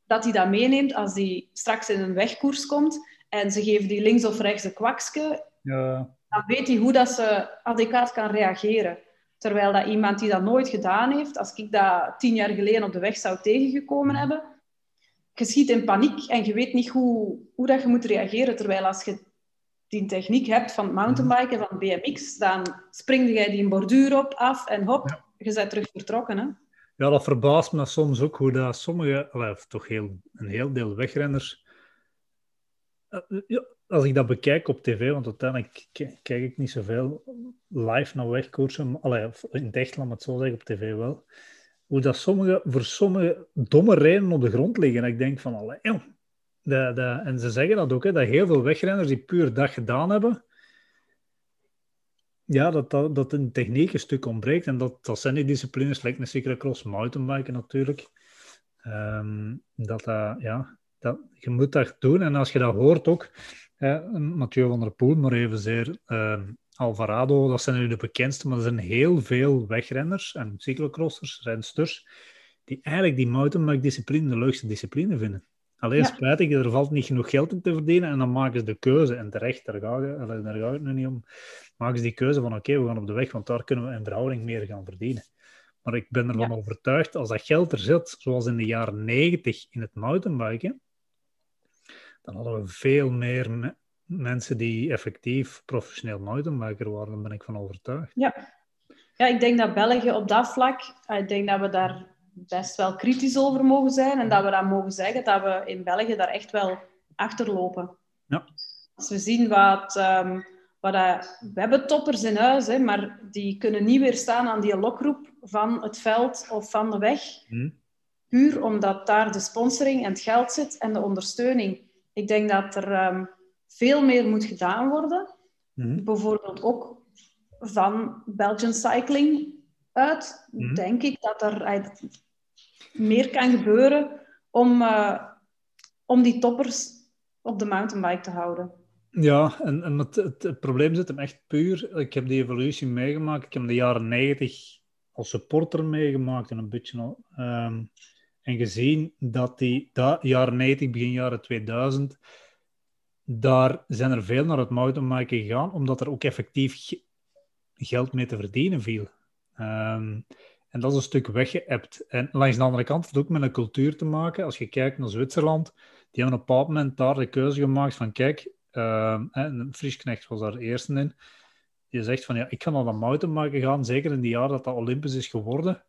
dat hij dat meeneemt als hij straks in een wegkoers komt en ze geven die links of rechts een kwakske, ja. dan weet hij hoe dat ze adequaat kan reageren. Terwijl dat iemand die dat nooit gedaan heeft, als ik dat tien jaar geleden op de weg zou tegengekomen hebben, je schiet in paniek en je weet niet hoe, hoe dat je moet reageren. Terwijl als je die techniek hebt van mountainbiken, van BMX, dan spring jij die borduur op, af en hop, je bent terug vertrokken. Hè? Ja, dat verbaast me soms ook hoe dat sommige, of toch heel, een heel deel wegrenners, eh, ja, als ik dat bekijk op tv, want uiteindelijk kijk ik niet zoveel live naar wegkoersen, allee, in het echt, laat het zo zeggen, op tv wel hoe dat sommige, voor sommige domme rijden op de grond liggen. En ik denk van, allee, joh, dat, en ze zeggen dat ook, hè, dat heel veel wegrenners die puur dat gedaan hebben, ja, dat, dat, dat een techniek een stuk ontbreekt. En dat, dat zijn die disciplines, lijkt een zekere cross mountainbiken natuurlijk. Um, dat, uh, ja, dat, je moet dat doen. En als je dat hoort ook, hè, Mathieu van der Poel, maar evenzeer uh, Alvarado, dat zijn nu de bekendste, maar er zijn heel veel wegrenners en cyclocrossers, rensters, die eigenlijk die mountainbike-discipline de leukste discipline vinden. Alleen ja. spijtig, er valt niet genoeg geld in te verdienen en dan maken ze de keuze, en terecht, daar het, daar het nu niet om, maken ze die keuze van oké, we gaan op de weg, want daar kunnen we in verhouding meer gaan verdienen. Maar ik ben ervan overtuigd, als dat geld er zit, zoals in de jaren 90 in het mountainbiken, dan hadden we veel meer mensen die effectief professioneel mountainbiker waren, daar ben ik van overtuigd. Ja. ja, ik denk dat België op dat vlak, eh, ik denk dat we daar best wel kritisch over mogen zijn en dat we dan mogen zeggen dat we in België daar echt wel achterlopen. Ja. Als we zien wat, um, wat dat, we hebben toppers in huis, hè, maar die kunnen niet weerstaan aan die lokroep van het veld of van de weg. Hm. Puur omdat daar de sponsoring en het geld zit en de ondersteuning. Ik denk dat er ehm, veel meer moet gedaan worden. Mhm. Bijvoorbeeld ook van Belgian Cycling uit, mhm. denk ik dat er meer kan gebeuren om, uh, om die toppers op de mountainbike te houden. Ja, en, en het, het, probleem zit hem echt puur. Ik heb die evolutie meegemaakt. Ik heb de jaren 90 als supporter meegemaakt en een beetje. Um, en gezien dat die dat, jaren 90, begin jaren 2000, daar zijn er veel naar het mountainbiken gegaan, omdat er ook effectief geld mee te verdienen viel. Ehm, en dat is een stuk weggeëpt. En langs de andere kant heeft het ook met een cultuur te maken. Als je kijkt naar Zwitserland, die hebben op een bepaald moment daar de keuze gemaakt van kijk, uh, en Friesknecht was daar eerste in. Je zegt van ja, ik ga naar dat mountainbiken gaan, zeker in die jaar dat dat Olympisch is geworden.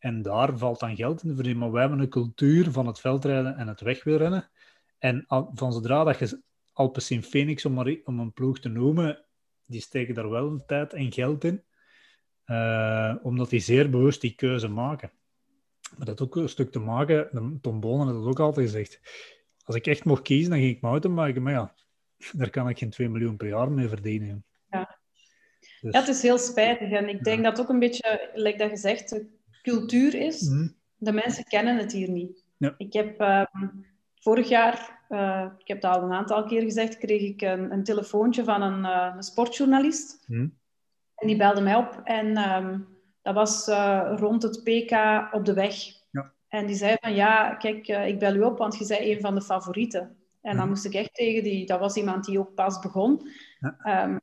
En daar valt dan geld in te verdienen. Maar wij hebben een cultuur van het veldrijden en het wegwielrennen. En van zodra dat je Alpecin Phoenix, om, maar, om een ploeg te noemen, die steken daar wel een tijd en geld in. Uh, omdat die zeer bewust die keuze maken. Maar dat ook een stuk te maken, Tom Bonen had dat ook altijd gezegd. Als ik echt mocht kiezen, dan ging ik mountainbiken. Maar ja, (laughs) daar kan ik geen 2 miljoen per jaar mee verdienen. Ja. Dus... ja, het is heel spijtig. En ik denk dat ook een beetje, like dat gezegd, cultuur is. Mhm. De mensen kennen het hier niet. Ja. Ik heb uh, vorig jaar uh, ik heb dat al een aantal keer gezegd, kreeg ik een, een telefoontje van een, uh, een sportjournalist. Hmm. En die belde mij op en um, dat was uh, rond het PK op de weg. Ja. En die zei van, ja, kijk, ik bel u op, want je bent een van de favorieten. En dan moest ik echt tegen die... Dat was iemand die ook pas begon. Ehm,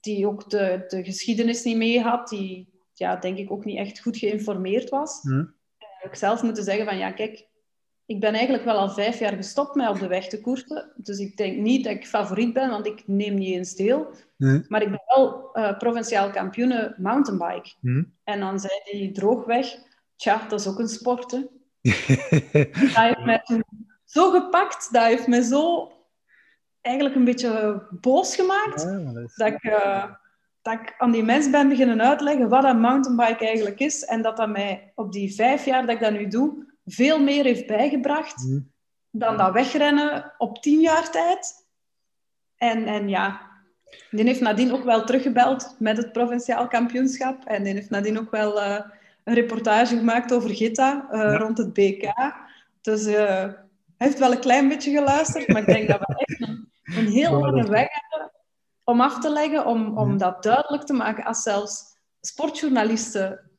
die ook de, de geschiedenis niet mee had. Die, ja, denk ik, ook niet echt goed geïnformeerd was. Ik zelf moeten zeggen van, ja, kijk... Ik ben eigenlijk wel al vijf jaar gestopt met op de weg te koersen. Dus ik denk niet dat ik favoriet ben, want ik neem niet eens deel. Maar ik ben wel uh, provinciaal kampioene mountainbike. En dan zei die droogweg... Tja, dat is ook een sport, hè. (laughs) dat heeft mij zo gepakt, dat heeft mij zo eigenlijk een beetje boos gemaakt. dat, ik, uh, dat ik aan die mensen ben beginnen uitleggen wat een mountainbike eigenlijk is. En dat dat mij op die vijf jaar dat ik dat nu doe, veel meer heeft bijgebracht mhm. dan dat wegrennen op tien jaar tijd. En, en ja, die heeft nadien ook wel teruggebeld met het provinciaal kampioenschap. En die heeft nadien ook wel... Uh, een reportage gemaakt over Gita uh, rond het BK. Dus uh, hij heeft wel een klein beetje geluisterd, maar ik denk dat we echt een, een heel lange weg hebben om af te leggen, om, om dat duidelijk te maken als zelfs sportjournalisten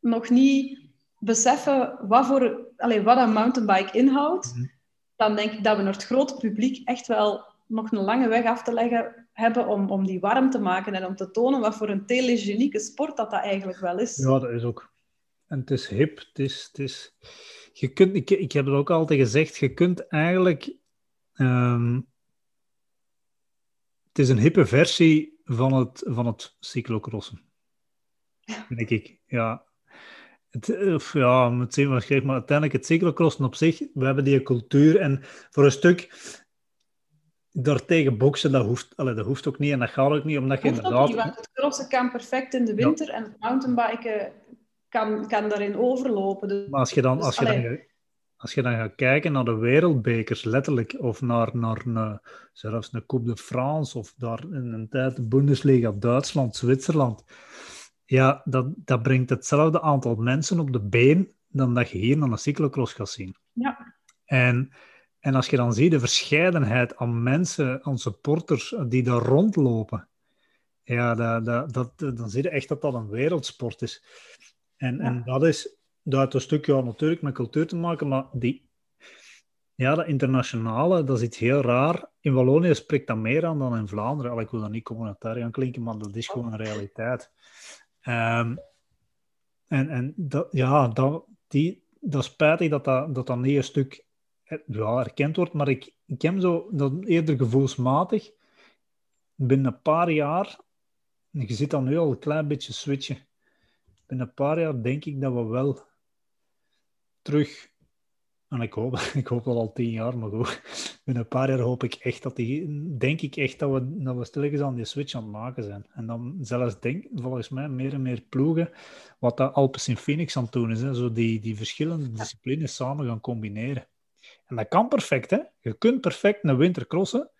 nog niet beseffen wat, voor, allez, wat een mountainbike inhoudt, mhm. dan denk ik dat we naar het grote publiek echt wel nog een lange weg af te leggen hebben om, om die warm te maken en om te tonen wat voor een telegenieke sport dat dat eigenlijk wel is. Ja, dat is ook. En het is hip. Het is, het is... Je kunt, ik, ik heb het ook altijd gezegd, je kunt eigenlijk... Um... Het is een hippe versie van het, van het cyclocrossen. Denk ik. Ja, het, of ja, moet zien wat maar uiteindelijk het cyclocrossen op zich, we hebben die cultuur en voor een stuk daartegen boksen, dat hoeft, allee, dat hoeft ook niet en dat gaat ook niet, omdat je inderdaad... Niet, want het crossen kan perfect in de winter en het mountainbiken kan, kan daarin overlopen. Dus, maar als je dan, als je dan, als je dan gaat kijken naar de wereldbekers, letterlijk, of naar, naar een, zelfs een Coupe de France, of daar in een tijd de Bundesliga, Duitsland, Zwitserland, ja, dat, dat brengt hetzelfde aantal mensen op de been dan dat je hier naar een cyclocross gaat zien. Ja. En en als je dan ziet de verscheidenheid aan mensen, aan supporters die daar rondlopen, ja, dat, dat, dat, dan zie je echt dat dat een wereldsport is. En, en dat is, dat heeft een stukje natuurlijk met cultuur te maken, maar die, ja, dat internationale, dat is heel raar. In Wallonië spreekt dat meer aan dan in Vlaanderen. Al, ik wil dat niet communautair gaan klinken, maar dat is gewoon een realiteit. Um, en en dat, ja, dat, die, dat spijtig dat dat, dat, niet een stuk ja, erkend wordt, maar ik, ik heb zo dat eerder gevoelsmatig. Binnen een paar jaar, je zit dan nu al een klein beetje switchen. Binnen een paar jaar denk ik dat we wel terug, en ik hoop, (laughs) ik hoop al al tien jaar, maar goed, binnen een paar jaar hoop ik echt dat die, denk ik echt dat we, dat we stilletjes aan die switch aan het maken zijn. En dan zelfs denk, volgens mij, meer en meer ploegen, wat dat Alpes in Phoenix aan het doen is, hè, zo die, die verschillende disciplines samen gaan combineren. En dat kan perfect, hè. Je kunt perfect een winter crossen.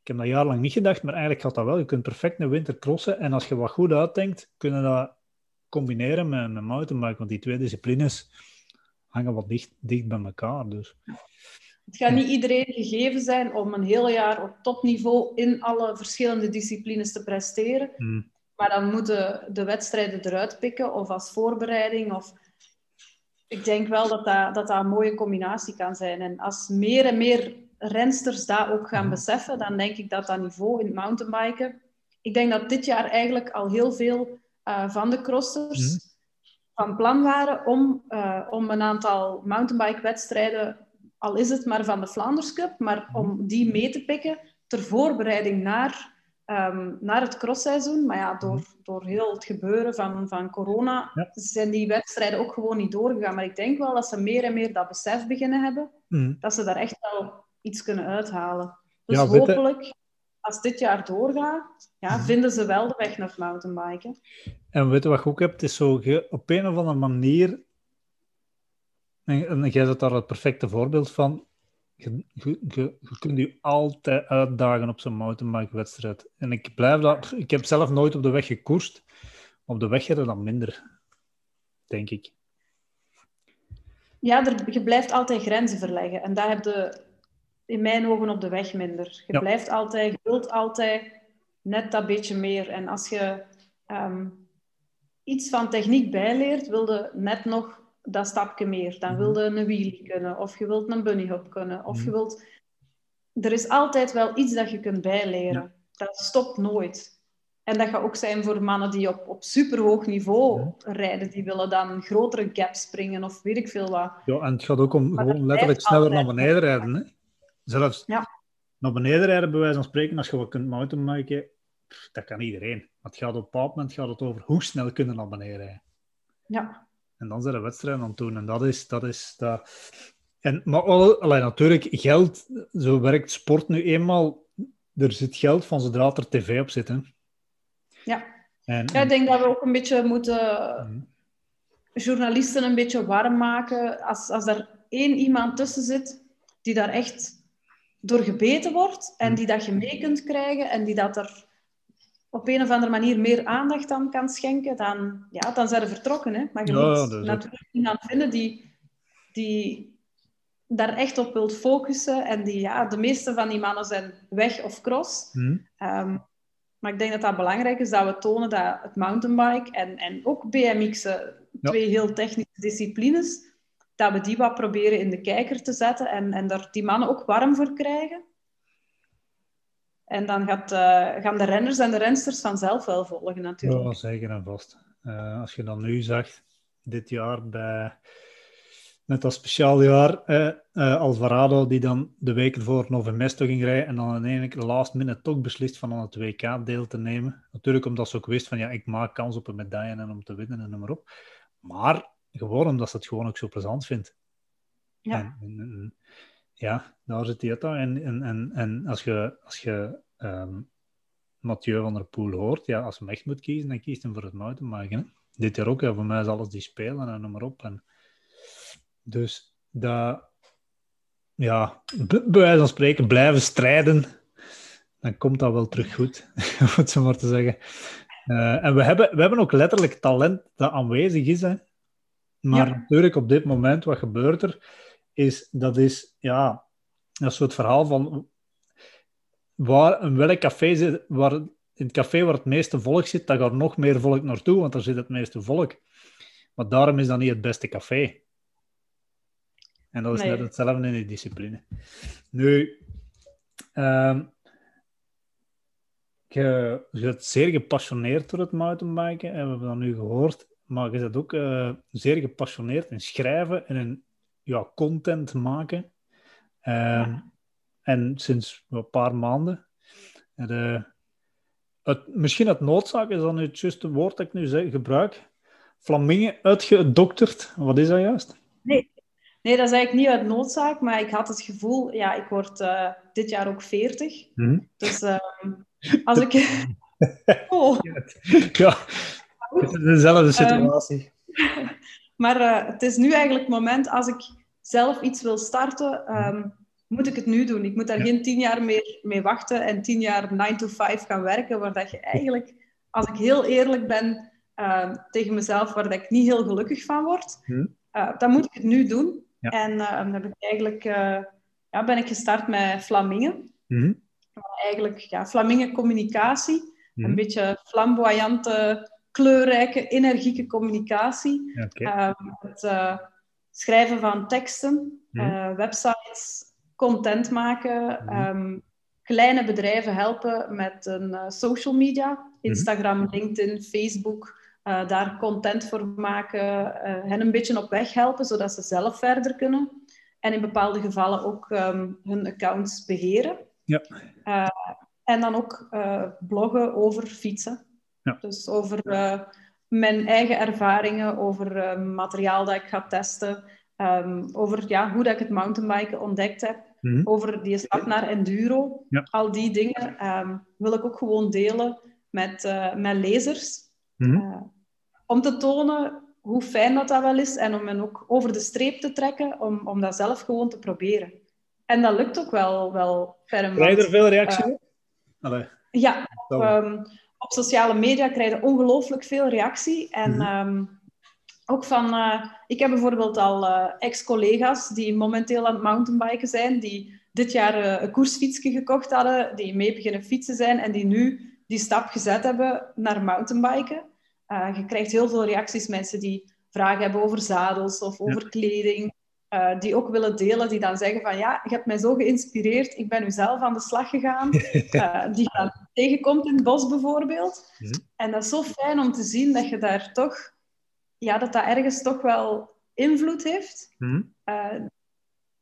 Ik heb dat jarenlang niet gedacht, maar eigenlijk gaat dat wel. Je kunt perfect een winter crossen. En als je wat goed uitdenkt, kunnen dat combineren met een mountainbike. Want die twee disciplines hangen wat dicht, dicht bij elkaar. Dus. Het gaat niet iedereen gegeven zijn om een heel jaar op topniveau in alle verschillende disciplines te presteren. Hmm. Maar dan moeten de wedstrijden eruit pikken, of als voorbereiding, of ik denk wel dat dat, dat dat een mooie combinatie kan zijn. En als meer en meer rensters dat ook gaan mhm. beseffen, dan denk ik dat dat niveau in het mountainbiken... Ik denk dat dit jaar eigenlijk al heel veel uh, van de crossers mhm. Van plan waren om, uh, om een aantal mountainbike-wedstrijden, al is het maar van de Flanders Cup, maar om mhm. die mee te pikken ter voorbereiding naar um, naar het crossseizoen. Maar ja, door, door heel het gebeuren van, van corona zijn die wedstrijden ook gewoon niet doorgegaan. Maar ik denk wel dat ze meer en meer dat besef beginnen hebben, mm. dat ze daar echt wel iets kunnen uithalen. Dus hopelijk, als dit jaar doorgaat, ja, mm. vinden ze wel de weg naar mountainbiken. En weet je wat je ook hebt? is zo, op een of andere manier en, en jij bent daar het perfecte voorbeeld van je, je, kunt je altijd uitdagen op zo'n mountainbike-wedstrijd. En ik blijf dat... Ik heb zelf nooit op de weg gekoerst. Op de weg je dan minder, denk ik. Ja, er, je blijft altijd grenzen verleggen. En daar heb je in mijn ogen op de weg minder. Je blijft altijd, je wilt altijd net dat beetje meer. En als je ehm, iets van techniek bijleert, wilde net nog dat stapje meer. Dan mhm. wilde een wheelie kunnen, of je wilt een bunny hop kunnen, of je mhm. wilt er is altijd wel iets dat je kunt bijleren. Dat stopt nooit. En dat gaat ook zijn voor mannen die op, op superhoog niveau rijden. Die willen dan grotere gaps springen of weet ik veel wat. Ja, en het gaat ook om gewoon letterlijk sneller naar beneden rijden. Hè? Zelfs ja. naar beneden rijden, bij wijze van spreken, als je wat kunt mountainbiken, dat kan iedereen. Maar het gaat op een bepaald moment gaat het over hoe snel kunnen naar beneden rijden. Ja. En dan zijn er wedstrijden aan het doen. En dat is... Dat is dat... En, maar alleen, natuurlijk, geld, zo werkt sport nu eenmaal. Er zit geld van zodra er tv op zit. Hè. Ja. En, ja, ik denk dat we ook een beetje moeten mhm. journalisten een beetje warm maken. Als, als er één iemand tussen zit die daar echt door gebeten wordt en mhm. die dat je mee kunt krijgen en die dat er op een of andere manier meer aandacht aan kan schenken, dan, ja, dan zijn ze vertrokken. Hè? Maar je moet natuurlijk iemand vinden die, die daar echt op wilt focussen. En die, ja, de meeste van die mannen zijn weg of cross. Hmm. Ehm, maar ik denk dat dat belangrijk is, dat we tonen dat het mountainbike en, en ook BMX, twee heel technische disciplines, dat we die wat proberen in de kijker te zetten en, en daar die mannen ook warm voor krijgen. En dan gaat, uh, gaan de renners en de rensters vanzelf wel volgen, natuurlijk. Ja, zeker en vast. Uh, als je dan nu zag, dit jaar bij net als speciaal jaar, eh, Alvarado, die dan de weken voor Novemesto ging rijden en dan uiteindelijk de last minute toch beslist van aan het WK deel te nemen. Natuurlijk omdat ze ook wist van ja, ik maak kans op een medaille en om te winnen en noem maar op. Maar gewoon omdat ze het gewoon ook zo plezant vindt. Ja. En, ja, daar zit hij het En, en, en, en als je, als je um, Mathieu van der Poel hoort, ja, als hij echt moet kiezen, dan kiest hij voor het mountainbiken. Dit jaar ook, ja, voor mij is alles die spelen en noem maar op. En, dus dat, ja, bij wijze van spreken, blijven strijden, dan komt dat wel terug goed, (laughs) om het zo maar te zeggen. Uh, en we hebben, we hebben ook letterlijk talent dat aanwezig is. Hè. Maar natuurlijk, op dit moment, wat gebeurt er? Is, dat is ja, een soort verhaal van waar, in welk café zit, waar, in het café waar het meeste volk zit, daar gaat nog meer volk naartoe, want daar zit het meeste volk. Maar daarom is dat niet het beste café. En dat is net hetzelfde in die discipline. Nu, um, je, je bent zeer gepassioneerd door het mountainbiken, en we hebben dat nu gehoord, maar je bent ook uh, zeer gepassioneerd in schrijven en in ja, content maken. Um, En sinds een paar maanden. En, het, misschien het noodzaak is dan het juiste woord dat ik nu zeg, gebruik. Flamingen uitgedokterd. Wat is dat juist? Nee, Nee, dat is eigenlijk niet uit noodzaak, maar ik had het gevoel, ja, ik word uh, dit jaar ook 40. Hmm. Dus uh, als ik. (laughs) oh. Ja, het is dezelfde situatie. Um, (laughs) maar uh, het is nu eigenlijk het moment, als ik zelf iets wil starten, um, moet ik het nu doen. Ik moet daar geen tien jaar meer mee wachten en tien jaar 9 to 5 gaan werken, waar dat je eigenlijk, als ik heel eerlijk ben uh, tegen mezelf, waar dat ik niet heel gelukkig van word, hmm. dan moet ik het nu doen. En dan heb ik eigenlijk, uh, ja, ben ik gestart met Flamingen. Mm Eigenlijk ja, Flamingen communicatie. Een mhm. beetje flamboyante, kleurrijke, energieke communicatie. Okay. het uh, schrijven van teksten, mhm. websites, content maken. Mhm. Um, kleine bedrijven helpen met een social media. Instagram, LinkedIn, Facebook. Daar content voor maken, hen een beetje op weg helpen, zodat ze zelf verder kunnen. En in bepaalde gevallen ook um, hun accounts beheren. Ja. En dan ook bloggen over fietsen. Ja. Dus over mijn eigen ervaringen, over materiaal dat ik ga testen, um, over ja, hoe dat ik het mountainbiken ontdekt heb, mm over die stap naar enduro. Ja. Al die dingen um, wil ik ook gewoon delen met, met lezers. Mm om te tonen hoe fijn dat, dat wel is en om hen ook over de streep te trekken, om, om dat zelf gewoon te proberen. En dat lukt ook wel, wel Krijg je er veel reacties uh, op? ja, op, um, op, sociale media krijg je ongelooflijk veel reactie. En mm -hmm. um, ook van... Uh, ik heb bijvoorbeeld al uh, ex-collega's die momenteel aan het mountainbiken zijn, die dit jaar een koersfietsje gekocht hadden, die mee beginnen fietsen zijn en die nu die stap gezet hebben naar mountainbiken. Je krijgt heel veel reacties, mensen die vragen hebben over zadels of over kleding. Uh, die ook willen delen, die dan zeggen van ja, je hebt mij zo geïnspireerd, ik ben nu zelf aan de slag gegaan. Uh, (laughs) die je tegenkomt in het bos bijvoorbeeld. En dat is zo fijn om te zien dat je daar toch, ja, dat dat ergens toch wel invloed heeft. Mhm. Uh,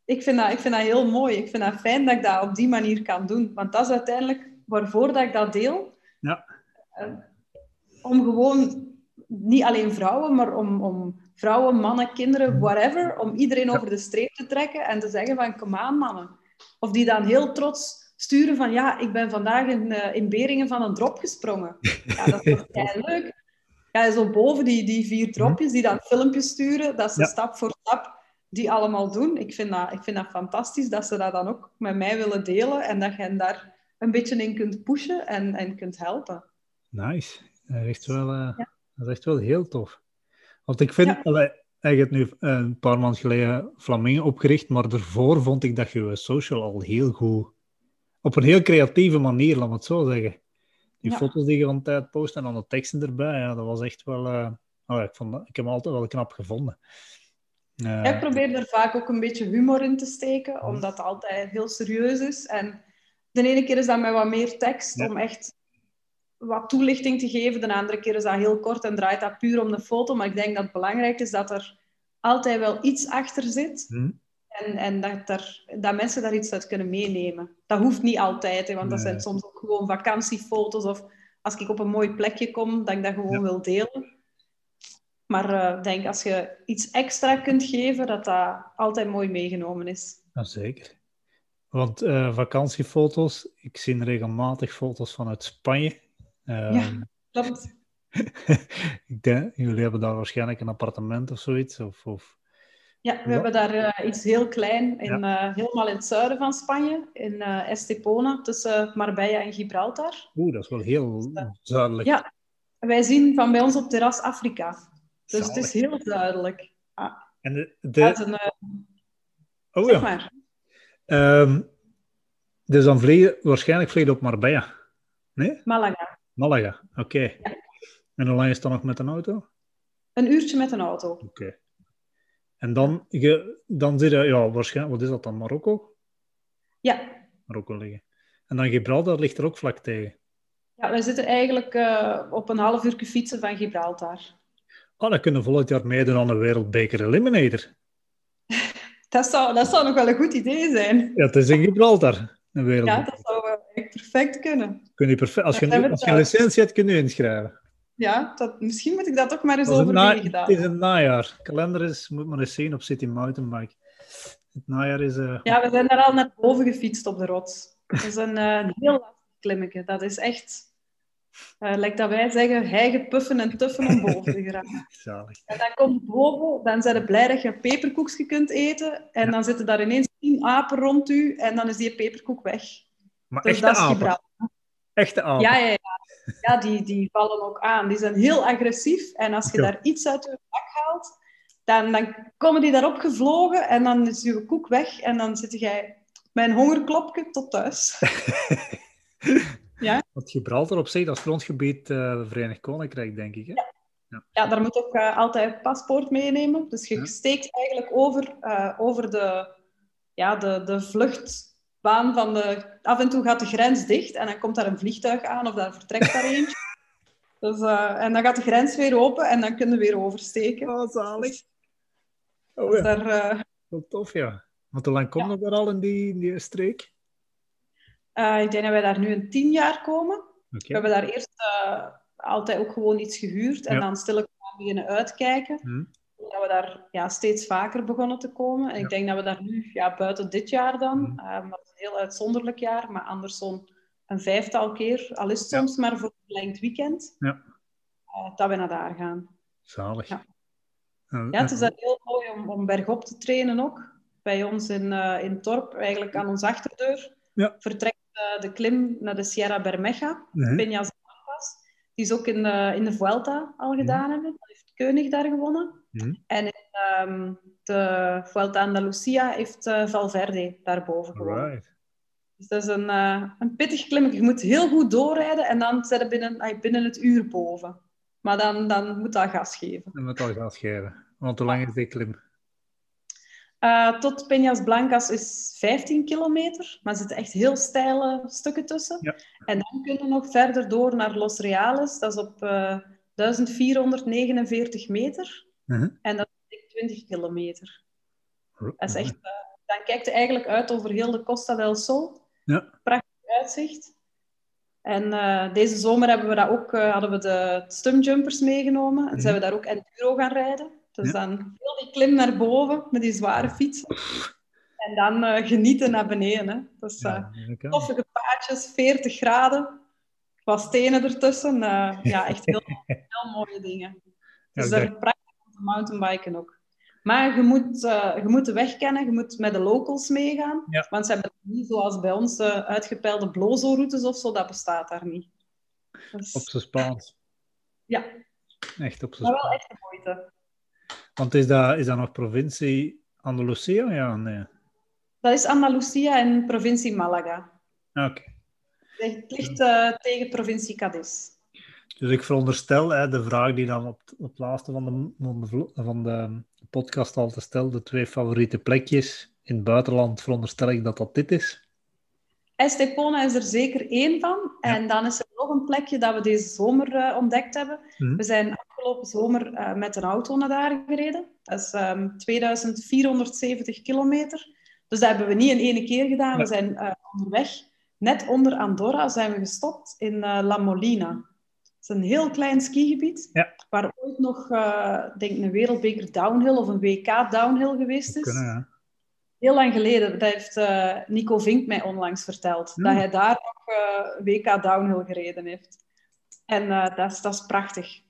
ik, vind dat, ik vind dat heel mooi. Ik vind dat fijn dat ik dat op die manier kan doen. Want dat is uiteindelijk waarvoor dat ik dat deel. Ja. om gewoon, niet alleen vrouwen, maar om, om vrouwen, mannen, kinderen, mhm. whatever, om iedereen over de streep te trekken en te zeggen van, kom aan mannen. Of die dan heel trots sturen van, ja, ik ben vandaag in, uh, in Beringen van een drop gesprongen. Ja, dat is (laughs) leuk. Ja, zo boven die, die vier mhm. dropjes, die dan filmpjes sturen, dat ze stap voor stap die allemaal doen. Ik vind, dat, ik vind dat fantastisch dat ze dat dan ook met mij willen delen en dat je hen daar een beetje in kunt pushen en, en kunt helpen. Nice. Dat is echt wel, uh, dat is echt wel heel tof. Want ik vind, ja. heeft nu eh, een paar maanden geleden Flamingo opgericht, maar daarvoor vond ik dat je social al heel goed, op een heel creatieve manier, laat me het zo zeggen. Die foto's die je van tijd post en dan de teksten erbij, ja, dat was echt wel, uh, oh, ik, vond ik heb hem altijd wel knap gevonden. Uh, ik probeer er vaak ook een beetje humor in te steken, omdat het altijd heel serieus is. En de ene keer is dat met wat meer tekst, om echt wat toelichting te geven. De andere keer is dat heel kort en draait dat puur om de foto. Maar ik denk dat het belangrijk is dat er altijd wel iets achter zit. Mhm. En, en dat, er, dat mensen daar iets uit kunnen meenemen. Dat hoeft niet altijd, hè, want dat zijn soms ook gewoon vakantiefoto's. Of als ik op een mooi plekje kom, dat ik dat gewoon wil delen. Maar uh, ik denk als je iets extra kunt geven, dat dat altijd mooi meegenomen is. Ja, zeker. Want uh, vakantiefoto's, ik zie regelmatig foto's vanuit Spanje. Um, ja, klopt. (laughs) ik denk, jullie hebben daar waarschijnlijk een appartement of zoiets? Of, of... Ja, we hebben daar uh, iets heel klein, in, ja. uh, helemaal in het zuiden van Spanje, in uh, Estepona, tussen Marbella en Gibraltar. Oeh, dat is wel heel zuidelijk. Ja, wij zien van bij ons op terras Afrika. Dus het is heel duidelijk. Ah. En de... de... Een, oh ja. Maar. Um, dus dan vlieg waarschijnlijk vlieg je op Marbella, nee? Malaga. Malaga, oké. Ja. En hoe lang is dan nog met een auto? Een uurtje met een auto. Oké. En dan, je, dan zit je, ja, waarschijnlijk, wat is dat dan, Marokko? Ja. Marokko liggen. En dan Gibraltar ligt er ook vlak tegen. Ja, we zitten eigenlijk uh, op een half uur fietsen van Gibraltar. Oh, dan kunnen we volgend jaar meedoen aan de Wereldbeker Eliminator. (laughs) dat, zou, dat zou nog wel een goed idee zijn. Ja, het is in Gibraltar. Een wereld. Ja, dat zou echt perfect kunnen. Kun je perfect, als je, als je een licentie hebt, kun je inschrijven. Ja, dat, misschien moet ik dat toch maar eens overwegen. Het is een najaar. Kalender is, moet maar eens zien op City Mountainbike. Het najaar is... Uh... Ja, we zijn daar al naar boven gefietst op de rots. Dat is een uh, heel lastig klimmetje. Dat is echt... Uh, lijkt dat wij zeggen, hijgen, puffen en tuffen om boven te geraken. (laughs) Zalig. En dan komt boven, dan zijn ze blij dat je een peperkoekje kunt eten. En dan zitten daar ineens tien apen rond u en dan is die peperkoek weg. Maar dus echte apen? Echte apen? Ja, ja, ja. ja die, die vallen ook aan. Die zijn heel agressief. En als je daar iets uit je bak haalt, dan, dan komen die daarop gevlogen en dan is je koek weg. En dan zit jij een hongerklopje tot thuis. (laughs) Ja. Want Gibraltar op zich, dat is grondgebied uh, Verenigd Koninkrijk, denk ik. Hè? Ja. ja. Ja. daar moet ook uh, altijd paspoort meenemen. Dus je steekt eigenlijk over, uh, over de, ja, de, de vluchtbaan van de... Af en toe gaat de grens dicht en dan komt daar een vliegtuig aan of daar vertrekt daar eentje. (laughs) Dus, en dan gaat de grens weer open en dan kunnen we weer oversteken. Oh, zalig. Dus oh, ja. daar, Wat tof, ja. Want hoe lang komt ja. er al in die, in die streek? Uh, ik denk dat wij daar nu een tien jaar komen. We hebben daar eerst altijd ook gewoon iets gehuurd en ja. dan stilletjes beginnen uitkijken. Hmm. Dat we daar ja, steeds vaker begonnen te komen. En ik denk dat we daar nu, ja, buiten dit jaar dan, hmm. uh, dat is een heel uitzonderlijk jaar, maar anders zo'n een vijftal keer, al is het soms maar voor een verlengd weekend, ja. dat we naar daar gaan. Zalig. Ja, ja het is daar heel mooi om, om bergop te trainen ook. Bij ons in, in Torp, eigenlijk aan onze achterdeur, ja. vertrekt de klim naar de Sierra Bermeja, mm -hmm. Die is ook in de, in de Vuelta al gedaan mm -hmm. hebben. heeft Koenig daar gewonnen. Mm -hmm. En in um, de Vuelta Andalusia heeft uh, Valverde daarboven gewonnen. Right. Dus dat is een, uh, een pittig klim. Je moet heel goed doorrijden en dan zit je binnen, binnen het uur boven. Maar dan, dan moet dat gas geven. Dan moet dat gas geven. Want hoe lang is die klim? Uh, tot Peñas Blancas is 15 kilometer, maar er zitten echt heel steile stukken tussen. Ja. En dan kunnen we nog verder door naar Los Reales, dat is op uh, eh, 1449 meter. Uh-huh. En dat is 20 kilometer. Dat is echt, uh, dan kijkt je eigenlijk uit over heel de Costa del Sol. Ja. Prachtig uitzicht. En deze zomer hebben we dat ook, hadden we de stumjumpers meegenomen. En uh-huh. zijn we daar ook enduro gaan rijden. Dus dan heel die klim naar boven met die zware fietsen. En dan uh, genieten naar beneden. Hè. Dus toffige paadjes, 40 graden. Wat stenen ertussen. Ja, echt heel, (laughs) heel mooie dingen. Dus is prachtig mountainbiken ook. Maar je moet, je moet de weg kennen, je moet met de locals meegaan. Want ze hebben niet zoals bij ons uitgepeilde blozo-routes of zo, dat bestaat daar niet. Dus... Op zijn Spaans. Ja. Echt op zijn Spaans. Maar wel echt de moeite. Want is dat, is dat nog provincie Andalusia? Ja, nee. Dat is Andalusia en provincie Malaga. Oké. Het ligt uh, tegen provincie Cadiz. Dus ik veronderstel, hè, de vraag die dan op, op het laatste van de, van de, van de podcast al te stellen, de twee favoriete plekjes in het buitenland, veronderstel ik dat dat dit is? Estepona is er zeker één van. En dan is er nog een plekje dat we deze zomer uh, ontdekt hebben. Mhm. We zijn afgelopen zomer uh, met een auto naar daar gereden. Dat is um, ehm, 2470 kilometer. Dus dat hebben we niet in één keer gedaan. We zijn uh, onderweg, net onder Andorra, zijn we gestopt in La Molina. Is een heel klein skigebied, ja. waar ooit nog denk een wereldbeker downhill of een WK downhill geweest is. Kunnen, ja heel lang geleden, dat heeft uh, Nico Vink mij onlangs verteld, dat hij daar nog uh, WK Downhill gereden heeft. En uh, dat, is, dat is prachtig.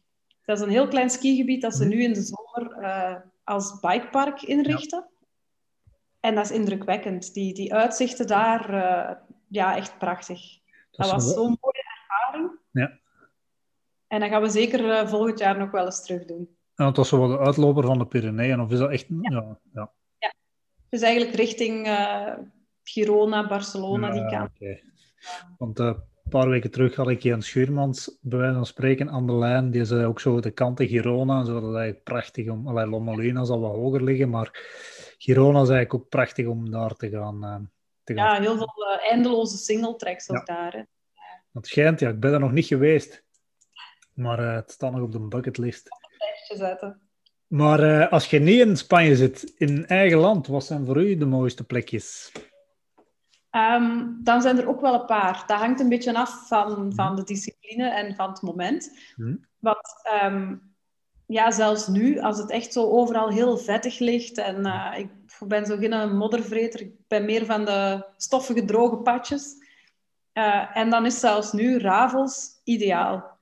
Dat is een heel klein skigebied dat ze mhm. nu in de zomer als bikepark inrichten. Ja. En dat is indrukwekkend. Die, die uitzichten daar, ja, echt prachtig. Dat, dat was zo'n mooie ervaring. Ja. En dat gaan we zeker volgend jaar nog wel eens terug doen. En het was zo de uitloper van de Pyreneeën, of is dat echt... ja. ja. Dus eigenlijk richting uh, Girona, Barcelona, die kant. Okay. Want uh, een paar weken terug had ik Jan Schuurmans, bij wijze van spreken, aan de lijn. Die zei ook zo de kanten Girona. Zo, dat is eigenlijk prachtig om... Allee, Lomolina zal wat hoger liggen, maar Girona is eigenlijk ook prachtig om daar te gaan... Uh, te ja, gaan. heel veel eindeloze single tracks ook daar. Hè. Het schijnt, ja. Ik ben er nog niet geweest. Maar het staat nog op de bucketlist. Zetten. Maar uh, als je niet in Spanje zit, in eigen land, wat zijn voor u de mooiste plekjes? Um, dan zijn er ook wel een paar. Dat hangt een beetje af van, van de discipline en van het moment. Hmm. Want um, ja, zelfs nu, als het echt zo overal heel vettig ligt en uh, ik ben zo geen moddervreter, ik ben meer van de stoffige, droge padjes. Uh, en dan is zelfs nu Ravels ideaal.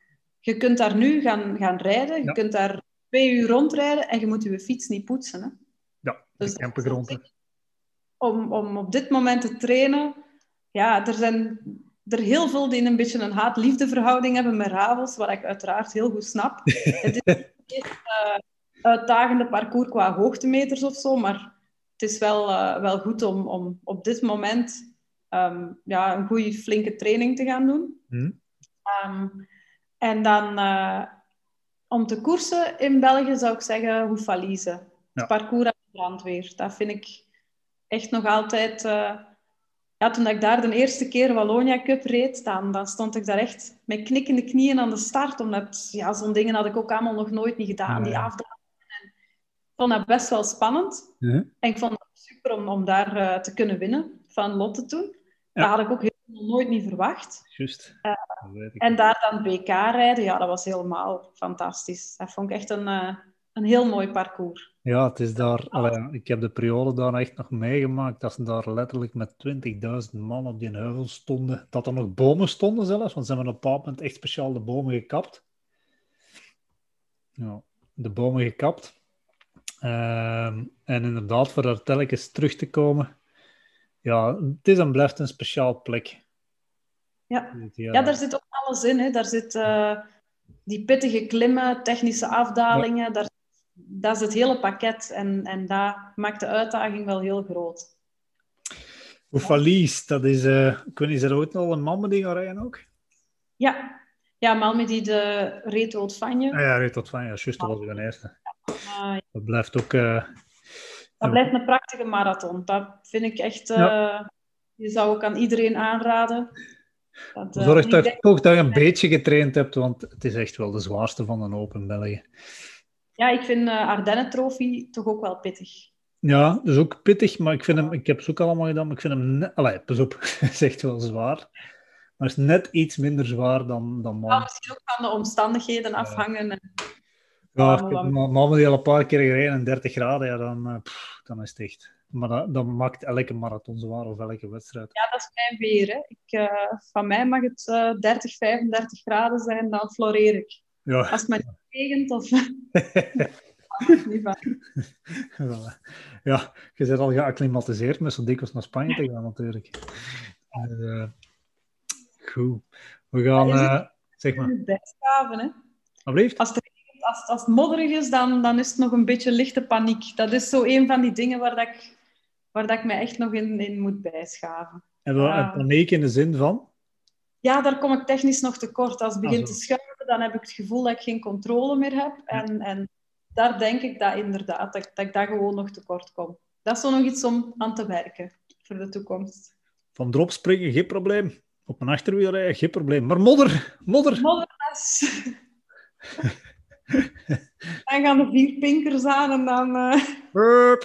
Je kunt daar nu gaan, gaan rijden, je kunt daar twee uur rondrijden en je moet je fiets niet poetsen. Hè? Ja, dus campergrond. Om, om op dit moment te trainen, ja, er zijn er heel veel die een beetje een haat-liefde verhouding hebben met ravels, wat ik uiteraard heel goed snap. (laughs) het is niet uh, uitdagende parcours qua hoogtemeters of zo, maar het is wel, uh, wel goed om, om op dit moment um, ja, een goede flinke training te gaan doen. Hmm. Um, en dan uh, om te koersen in België zou ik zeggen Hoefalize. Ja. Het parcours aan de brandweer. Dat vind ik echt nog altijd... Uh, ja, toen ik daar de eerste keer Wallonia Cup reed, dan, dan stond ik daar echt met knikkende knieën aan de start. Omdat ja, zo'n dingen had ik ook allemaal nog nooit niet gedaan, die afdalingen. Ik vond dat best wel spannend. En ik vond het super om, om daar uh, te kunnen winnen van Lotte toen. Dat had ik ook helemaal nooit niet verwacht. Juist. Uh, en daar dan BK rijden, ja, dat was helemaal fantastisch. Dat vond ik echt een, uh, een heel mooi parcours. Ja, het is daar... Allee, ik heb de periode daar echt nog meegemaakt dat ze daar letterlijk met 20.000 man op die heuvel stonden. Dat er nog bomen stonden zelfs, want ze hebben op een bepaald moment echt speciaal de bomen gekapt. Ja, de bomen gekapt. Uh, en inderdaad, voor daar telkens terug te komen ja, het is en blijft een speciaal plek. Ja, ja daar zit ook alles in. Hè. Daar zit uh, die pittige klimmen, technische afdalingen. Daar, dat is het hele pakket. En, en dat maakt de uitdaging wel heel groot. Oefalies, dat is... Uh, is er ooit nog een die gaan rijden ook? Ja. Ja, die de Vanje. Ah, ja, reed tot Vanje. Juist, dat was de eerste. Dat blijft ook... Uh, dat blijft een prachtige marathon. Dat vind ik echt... Uh, Je zou ook aan iedereen aanraden. Uh, Zorg dat je toch dat je een beetje getraind hebt, want het is echt wel de zwaarste van een Open België. Ja, ik vind uh, Ardennen Trophy toch ook wel pittig. Ja, dus ook pittig, maar ik, vind hem, ik heb ze ook allemaal gedaan, maar ik vind hem net... Allee, pas op, (laughs) is echt wel zwaar. Maar is net iets minder zwaar dan, dan man. Ja, misschien ook van de omstandigheden afhangen. En... Ja, ik heb een paar keer gereden 30 graden, ja, dan, eh, pff, dan is het echt. Maar dat, maakt elke marathon zwaar of elke wedstrijd. Ja, dat is mijn weer. Hè. Ik, uh, van mij mag het uh, 30, 35 graden zijn, dan floreer ik. Ja. Als het maar niet regent of... niet (laughs) van. ja, je bent al geacclimatiseerd met zo dikwijls naar Spanje te gaan natuurlijk. Uh, goed. We gaan... Ja, zeg maar. Bijschaven, hè. Als het, als, als het modderig is, dan, dan is het nog een beetje lichte paniek. Dat is zo een van die dingen waar, dat ik, waar dat ik me echt nog in, in moet bijschaven. En wat, uh, paniek in de zin van? Ja, daar kom ik technisch nog tekort. Als het begint ah, te schuiven, dan heb ik het gevoel dat ik geen controle meer heb. En, en daar denk ik dat inderdaad, dat, dat ik daar gewoon nog tekort kom. Dat is zo nog iets om aan te werken voor de toekomst. Van drop springen, geen probleem. Op een achterwiel rijden, geen probleem. Maar modder, modder. Modderles. (laughs) dan gaan de vier pinkers aan en dan... Uh...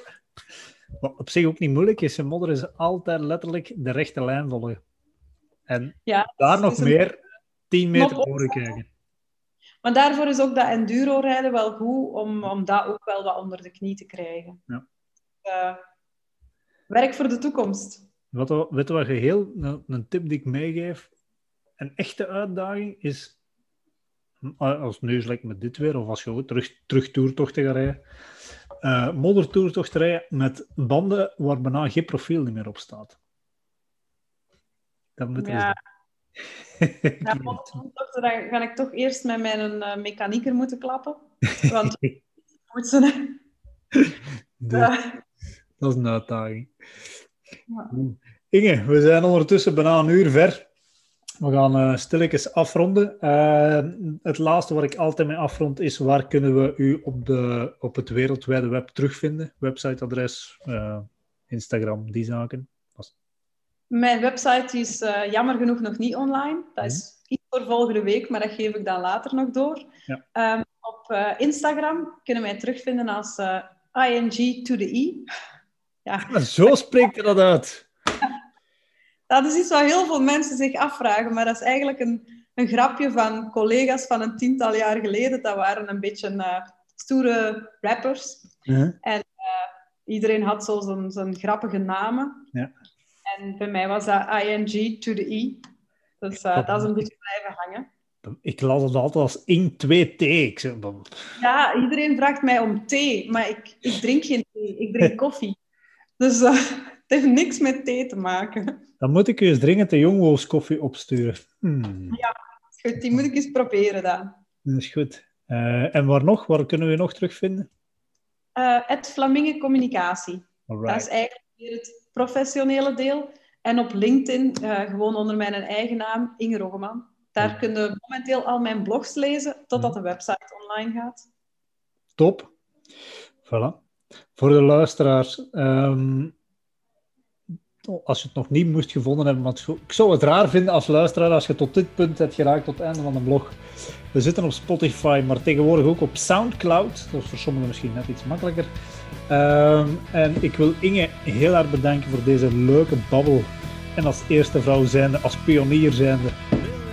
Wat op zich ook niet moeilijk is. Modder is altijd letterlijk de rechte lijn volgen. En ja, daar nog meer 10 meter voor krijgen. Maar daarvoor is ook dat enduro-rijden wel goed, om, om dat ook wel wat onder de knie te krijgen. Ja. Uh, werk voor de toekomst. Wat, weet je wat geheel, een, een tip die ik meegeef? Een echte uitdaging is, als nu lekker met dit weer, of als je terug, terug toertochten gaat rijden, uh, moddertoertocht rijden met banden waar bijna geen profiel niet meer op staat. Dat moet ja. (laughs) Ja, dan ga ik toch eerst met mijn uh, mechanieker moeten klappen. Want (laughs) moet ze... (laughs) Dat is een uitdaging. Ja. Inge, we zijn ondertussen bijna een uur ver. We gaan uh, stilletjes afronden. Uh, het laatste wat ik altijd mee afrond is: waar kunnen we u op, de, op het wereldwijde web terugvinden? Websiteadres, uh, Instagram, die zaken. Mijn website is jammer genoeg nog niet online. Dat is mhm. iets voor volgende week, maar dat geef ik dan later nog door. Ja. Um, op Instagram kunnen wij terugvinden als ing to the e. Ja. (laughs) Zo spreekt je dat uit. (laughs) dat is iets wat heel veel mensen zich afvragen, maar dat is eigenlijk een, een grapje van collega's van een tiental jaar geleden. Dat waren een beetje stoere rappers. -huh. En iedereen had zo zijn grappige namen. Ja. En bij mij was dat ing to the e. Dus uh, dat is een beetje blijven hangen. Ik las het altijd als ing 2 t Ja, iedereen vraagt mij om thee, maar ik, ik drink geen thee, ik drink (laughs) koffie. Dus uh, heeft niks met thee te maken. Dan moet ik u eens dringend de Jongwoos koffie opsturen. Hmm. Ja, goed, die moet ik eens proberen dan. Dat is goed. Uh, en waar nog? Waar kunnen we nog terugvinden? het Flaminge Communicatie. Alright. Dat is eigenlijk weer het professionele deel. En op LinkedIn, uh, gewoon onder mijn eigen naam, Inge Roggeman. Daar kunnen momenteel al mijn blogs lezen, totdat de website online gaat. Top. Voilà. Voor de luisteraars, um, als je het nog niet moest gevonden hebben, want ik zou het raar vinden als luisteraar als je tot dit punt hebt geraakt, tot het einde van de blog. We zitten op Spotify, maar tegenwoordig ook op Soundcloud. Dat is voor sommigen misschien net iets makkelijker. Um, en ik wil Inge heel erg bedanken voor deze leuke babbel. En als eerste vrouw zijnde, als pionier zijnde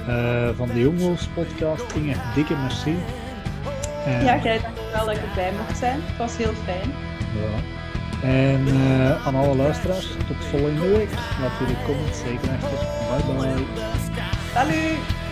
uh, van de Jongwolfs podcast. Inge, dikke merci. En... Ja, jij wel dat ik erbij mocht zijn. Het was heel fijn. Ja. En uh, aan alle luisteraars, tot volgende week. Jullie comments zeker achter. Bye bye. Salut!